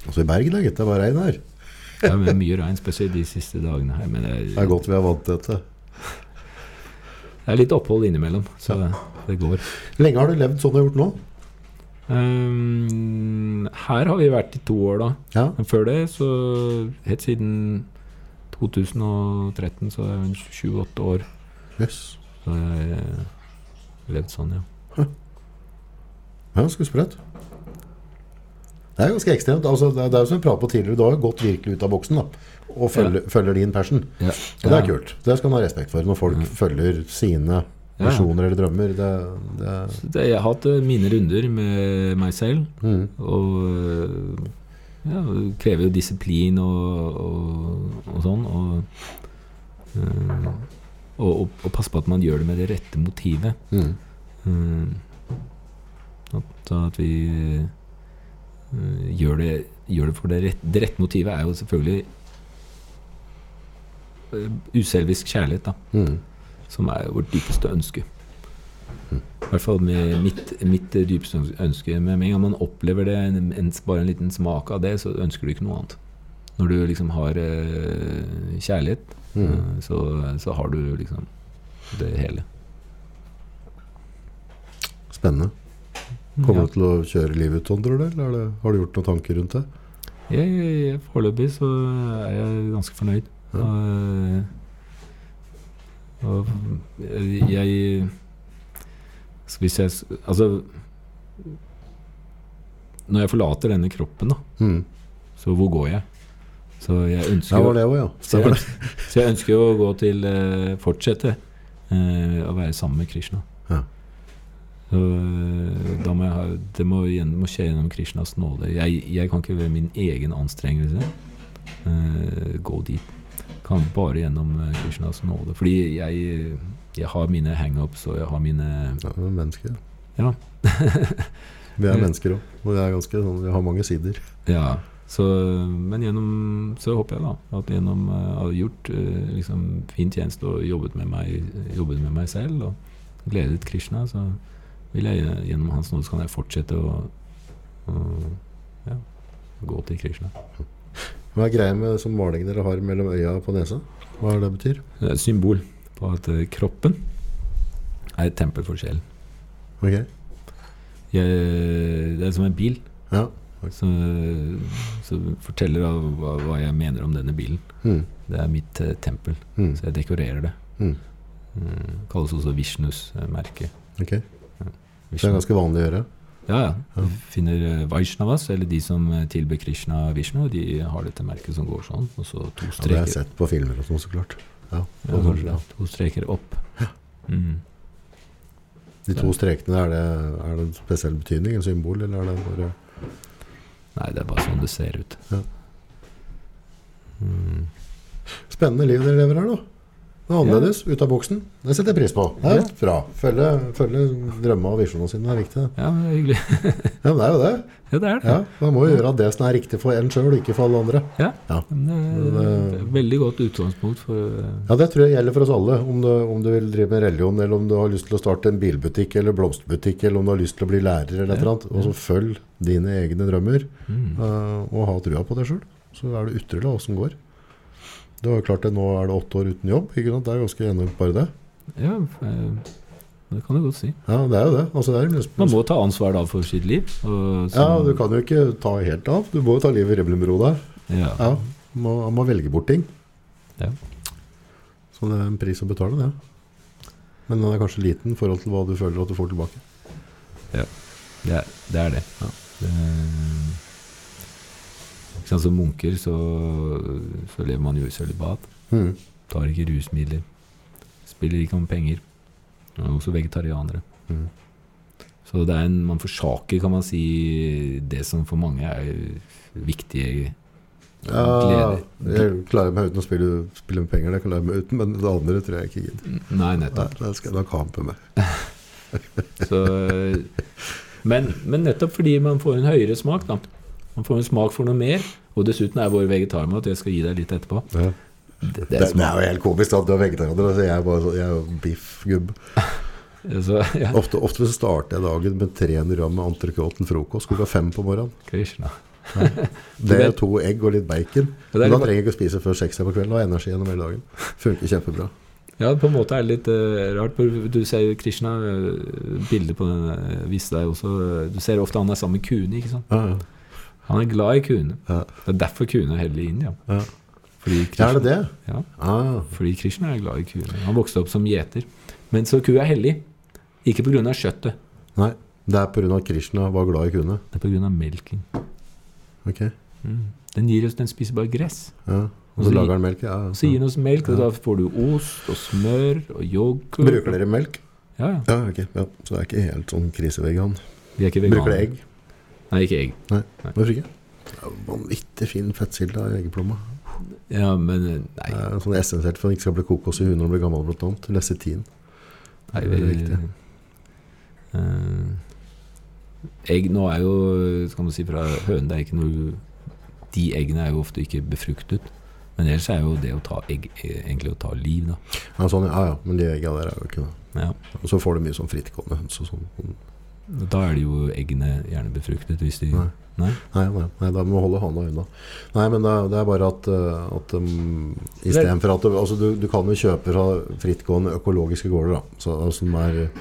Altså i Bergen er Det bare regn her. Det er mye- regn, spesielt de siste dagene her. Men det Det er er, godt vi er vant til dette. det er litt opphold innimellom, så det går. Lenge har du levd sånn du har gjort nå? Um, her har vi vært i to år, da. Ja, Men før det, så helt siden 2013, så er jeg 28 år. Yes. Så jeg har levd sånn, ja. Ja, ganske sprøtt. Det er ganske ekstremt. Altså, det er det er som vi pratet på tidligere, du har jo gått virkelig ut av boksen da, og følger, følger din passion. ja. Og det er kult. Det skal man ha respekt for når folk følger sine Ja. visjoner eller drømmer. Det, det, det, jeg har hatt eh, mine runder med meg selv, mm. og eh, ja, det krever jo disiplin og, og, og sånn. Og, eh, og, og, og passe på at man gjør det med det rette motivet. Mm. At, at vi gjør, det, gjør det for det rette Det rette motivet er jo selvfølgelig eh, uselvisk kjærlighet, da Mm. som er vårt dypeste ønske. I hvert fall med mitt, mitt dypeste ønske. Men med en gang man opplever det, en, en, bare en liten smak av det, så ønsker du ikke noe annet. Når du liksom har uh, kjærlighet, Mm. uh, så, så har du liksom det hele. Spennende. Kommer du til å kjøre livet ut sånn, tror du? Eller er det, har du gjort noen tanker rundt det? Jeg, jeg, foreløpig så er jeg ganske fornøyd. Ja. Og, og jeg Hvis jeg Altså Når jeg forlater denne kroppen, da, Mm. så hvor går jeg? Så jeg ønsker, Ja, var det ja. så jeg, så jeg ønsker å gå til eh, Fortsette eh, å være sammen med Krishna. Eh, da må jeg det må, igjen, må skje gjennom Krishnas nåde. Jeg, jeg kan ikke ved min egen anstrengelse eh, gå dit. Kan bare gjennom eh, Krishnas nåde. Fordi jeg, jeg har mine hangups, og jeg har mine Ja, vi er mennesker. Ja. Vi er mennesker òg. Og vi, er ganske sånn, vi har mange sider. Ja, så, men gjennom Så håper jeg da at gjennom eh, å ha gjort eh, liksom fin tjeneste og jobbet med meg, jobbet med meg selv og gledet Krishna, så vil jeg gjennom hans nåde så kan jeg fortsette å, å ja, gå til Krishna. Hva er greia med sånn maling dere har mellom øya og på nesa? Hva er det betyr? Det er et symbol på at eh, kroppen er et tempel for sjelen. Ok, Jeg, det er som en bil ja. som, som forteller av hva, hva jeg mener om denne bilen. Mm. Det er mitt eh, tempel, Mm. så jeg dekorerer det. Mm. Mm, kalles også Vishnus eh, merke. Ok, Det er ganske vanlig å gjøre. Ja, ja. Du finner eh, Vaishnavas, eller de som eh, tilber Krishna Vishnu, de har dette merket som går sånn, og så to Ja, det har jeg sett på filmer og sånn, så klart. Ja, Ja, kanskje, ja. to streker opp. Mm. De to strekene, er det, er det en spesiell betydning, en symbol, eller er det bare Nei, det er bare sånn det ser ut. Ja. Mm. Spennende liv dere lever her, da. Det er annerledes, ut av boksen. Det setter jeg pris på. Det er Ja. bra. Følge, følge drømmene og visjonene sine er viktig. Ja, det er hyggelig. Ja, men det er jo det. Ja, det er det. Ja, Man må jo gjøre det som er riktig for en sjøl, ikke for alle andre. Ja. Ja. Men det er det et veldig godt utgangspunkt for eh, Ja, Det tror jeg gjelder for oss alle. Om du, om du vil drive med religion, eller om du har lyst til å starte en bilbutikk eller blomsterbutikk, eller om du har lyst til å bli lærer, eller et eller annet. Og så følg dine egne drømmer, mm. eh, og ha trua på deg sjøl. Så er det ytterligere åssen går. Du var jo klart det, Nå er det åtte år uten jobb. ikke sant? Det er ganske enormt, bare det. Ja, eh, det kan du godt si. Ja, det er jo det. Altså, det er Man må ta ansvar da for sitt liv. Ja, du kan jo ikke ta helt av. Du må jo ta livet i med der. Ja. Ja, må, må velge bort ting. Ja. Så det er en pris å betale, det. Men den er kanskje liten i forhold til hva du føler at du får tilbake. Det er det. Er det. det sant, som munker så, så lever man jo i sølibat. Mm. Tar ikke rusmidler. Spiller ikke om penger. Og også vegetarianere. Mm. Så det er en, man forsaker, kan man si, det som for mange er viktige Ja, gleder. jeg klarer meg uten å spille, spille med penger, det kan jeg klare meg uten, men det andre tror jeg ikke gidder. Nei, Nei, nettopp. det skal jeg nok ha med. Så, men, men nettopp fordi man får en høyere smak, da. Man får en smak for noe mer. Og dessuten er vår vegetarmat Jeg skal gi deg litt etterpå. Ja. Det, det er det det, er jo helt komisk at du er vegetarianer. Altså jeg er bare jeg er jo biffgubb. Så, ja. Ofte, ofte så starter jeg dagen med 300 gram med entrecôte til frokost klokka fem på morgenen. Krishna. Det er to egg og litt bacon. Men da trenger jeg ikke å spise før seks på kvelden. Og har energi gjennom hele dagen. Funker kjempebra. Ja, på en måte er det litt uh, rart. Du ser Krishna, uh, bildet på den uh, viste deg også eh, Du ser ofte han er sammen med kuene. ikke sant? Ja, ja. Han er glad i kuene. Ja. Det er derfor kuene er hellige i India. Ja. Fordi Krishna, er det det? Ja, Ah, fordi Krishna er glad i kuene. Han vokste opp som gjeter. Men så ku er hellig. Ikke pga. kjøttet. nei, det er pga. Krishna var glad i kuene. Det er pga. melken. Ok, Mm. Den, gir oss, den spiser bare gress. ja. Og så lager han melk. Ja, så gir den oss melk, og da får du ost og smør og yoghurt. Bruker dere melk? Ja, ja. Ja, ok. Ja. Så det er ikke helt sånn krisevegan. Vi er ikke veganere. Bruker dere egg? Nei, ikke egg. Nei, Hvorfor ikke? Det vanvittig fin fettsild av eggeplomma. Ja, men eh, Det nei. er sånn essensielt for at den ikke skal bli kokos i huet når man blir gammel, blant annet. Lecitin. nei det er vi- viktig. Uh, egg nå er jo, skal man si fra høne det er ikke noe De eggene er jo ofte ikke befruktet. Men ellers er jo det å ta egg eh, egentlig å ta liv, da. Ja, sånn, ja, ja, men de egga der er jo ikke det. Ja. Og så får du mye sånn frittgående høns og sånn. Da er det jo eggene gjerne befruktet, hvis de Nei. Nei? Nei, nei, nei, da må du holde handa unna. Nei, men det, er- det er bare at, uh, at um, istedenfor at du, altså, du, du kan jo kjøpe fra frittgående økologiske gårder, da. Så, altså, er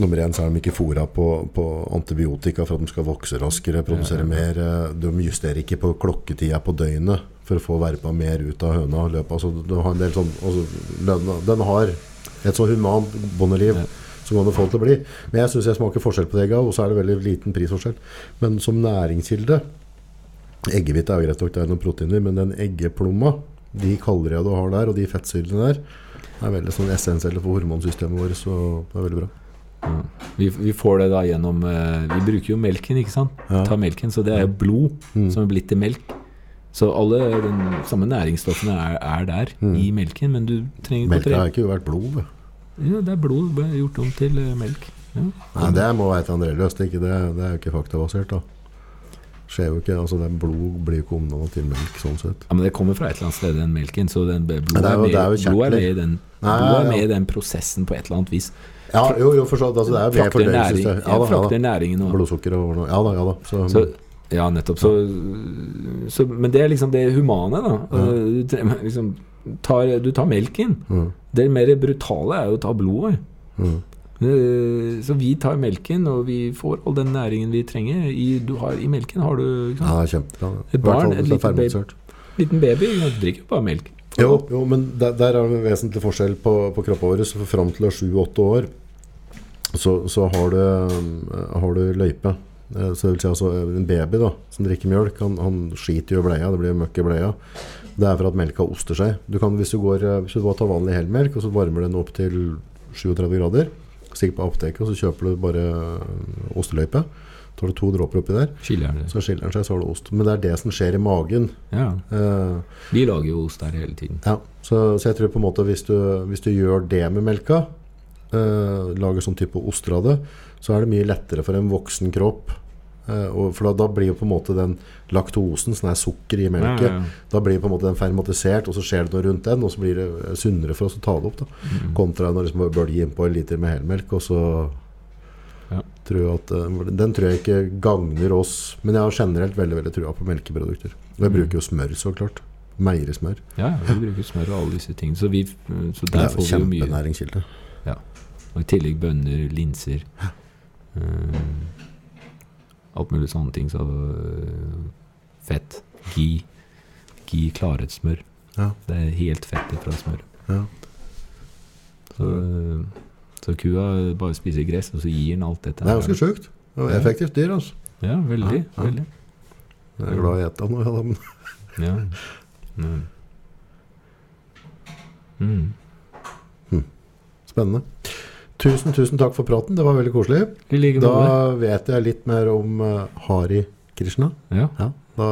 Nummer én så er de ikke fôra på, på antibiotika for at de skal vokse raskere, produsere Ja, ja, mer. eh, De justerer ikke på klokketida på døgnet for å få verpa mer ut av høna løpet. Altså, du har en del sånn, altså, den, den har et så humant bondeliv Som kan det få det til å bli. Men jeg syns jeg smaker forskjell på det egget, og så er det veldig liten prisforskjell. Men som næringskilde Eggehvite er jo greit nok, det er noen proteiner, men den eggeplomma, de kaloriene du har der, og de fettsyrene der, er veldig sånn essensielle for hormonsystemet vårt, så det er veldig bra. Mm. Vi, vi får det da gjennom eh, Vi bruker jo melken, ikke sant? Ja. Tar melken, Så det er jo blod Mm. som er blitt til melk. Så alle de samme næringsstoffene er, er der Mm. i melken, men du trenger ikke å Melka har ikke vært blod. vet. Ja, det er blod gjort om til eh, melk. Ja. Nei, det må være et andre løst. Det, ikke- det, det er jo ikke faktabasert, da. Skjer jo ikke, altså det Blod blir jo ikke omdanna til melk, sånn sett. Ja, men det kommer fra et eller annet sted, den melken. Så den, blod, det er jo- er med, er blod med i den, Nei, blod er ja. med i den prosessen på et eller annet vis. Ja, jo, jo, forstått. Altså, det er næring, fordøyelsessystemet. ja, da, ja, da. næringen og Blodsukker og noe. Ja da, ja da. Så, så, Ja, nettopp. Så, så, men det er liksom det humane, da. Ja. Du, trenger liksom, tar, du tar melken. mm, Det mer brutale er jo å ta blodet. mm. Eh, Så vi tar melken, og vi får all den næringen vi trenger. I, du har, i melken har du Ja, kjempebra. Et barn, en et hvis det er lite baby. liten baby du drikker bare melk. Jo, jo, men der, der er det en vesentlig forskjell på, på kroppen vår. Så fram til du er sju-åtte år, så, så har, du, har du løype. Eh, Så det vil si altså en baby da, som drikker mjølk, han, han skiter jo i bleia. Det blir møkk i bleia. Det er for at melka oster seg. Du kan, hvis, du går, eh, hvis du bare tar vanlig helmelk, og så varmer den opp til 37 grader, stikker på apoteket, og så kjøper du bare eh, osteløype. Har du to dråper oppi der, Skiller så skiller den seg, så har du ost. Men det er det som skjer i magen. Ja. Eh, Vi lager jo ost der hele tiden. ja, så, så jeg tror på en måte hvis du, hvis du gjør det med melka, eh, lager sånn type oster av det, så er det mye lettere for en voksen kropp. Eh, for da, blir jo på en måte den laktosen, som er sukker i melket, Ja, ja, ja. da blir på en måte den fermatisert, og så skjer det noe rundt den, og så blir det sunnere for oss å ta det opp. da. Mm. Kontra når liksom bølger innpå en liter med helmelk, og så Ja. tror jeg at eh, Den tror jeg ikke gagner oss, men jeg har generelt veldig veldig trua på melkeprodukter. Og jeg bruker jo smør, så klart. Meierismør. Ja, ja, vi bruker smør og alle disse tingene. Så, vi, så der er får vi jo mye. kjempenæringskilde. Og i tillegg bønner, linser eh, Alt mulig sånne ting. Så eh, fett. Gi. Gi klarhetssmør. Ja. Det er helt fett fra smør. Ja. Så, så kua bare spiser gress, og så gir den alt dette. Det er ganske sjukt. Er effektivt dyr, altså. Ja, veldig. Ja, veldig. Jeg er glad i å ete nå, ja, men Ja. Mm. Mm. spennende. Tusen, tusen takk for praten. Det var veldig koselig. Like Da vet jeg litt mer om uh, Hari Krishna. Ja. Ja, da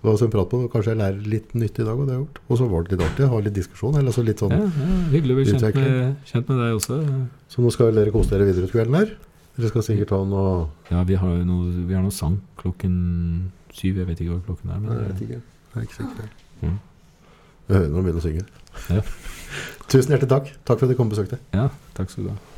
det var en prat på. Kanskje jeg lærer litt nytt i dag, og det har jeg gjort. Og så var det litt artig ha litt diskusjon. Eller altså litt sånn. Ja, ja, hyggelig å bli kjent med, kjent med deg også. Så nå skal dere kose dere videre ut kvelden her? Dere skal sikkert ha noe Ja, vi har noe, vi har noe sang klokken syv. Jeg vet ikke hva klokken er. Men Nei, jeg vet ikke. Jeg er ikke sikker. Mm. Jeg hører noen begynne å synge. Ja. Tusen hjertelig takk. Takk for at du kom og besøkte. ja, takk skal du ha.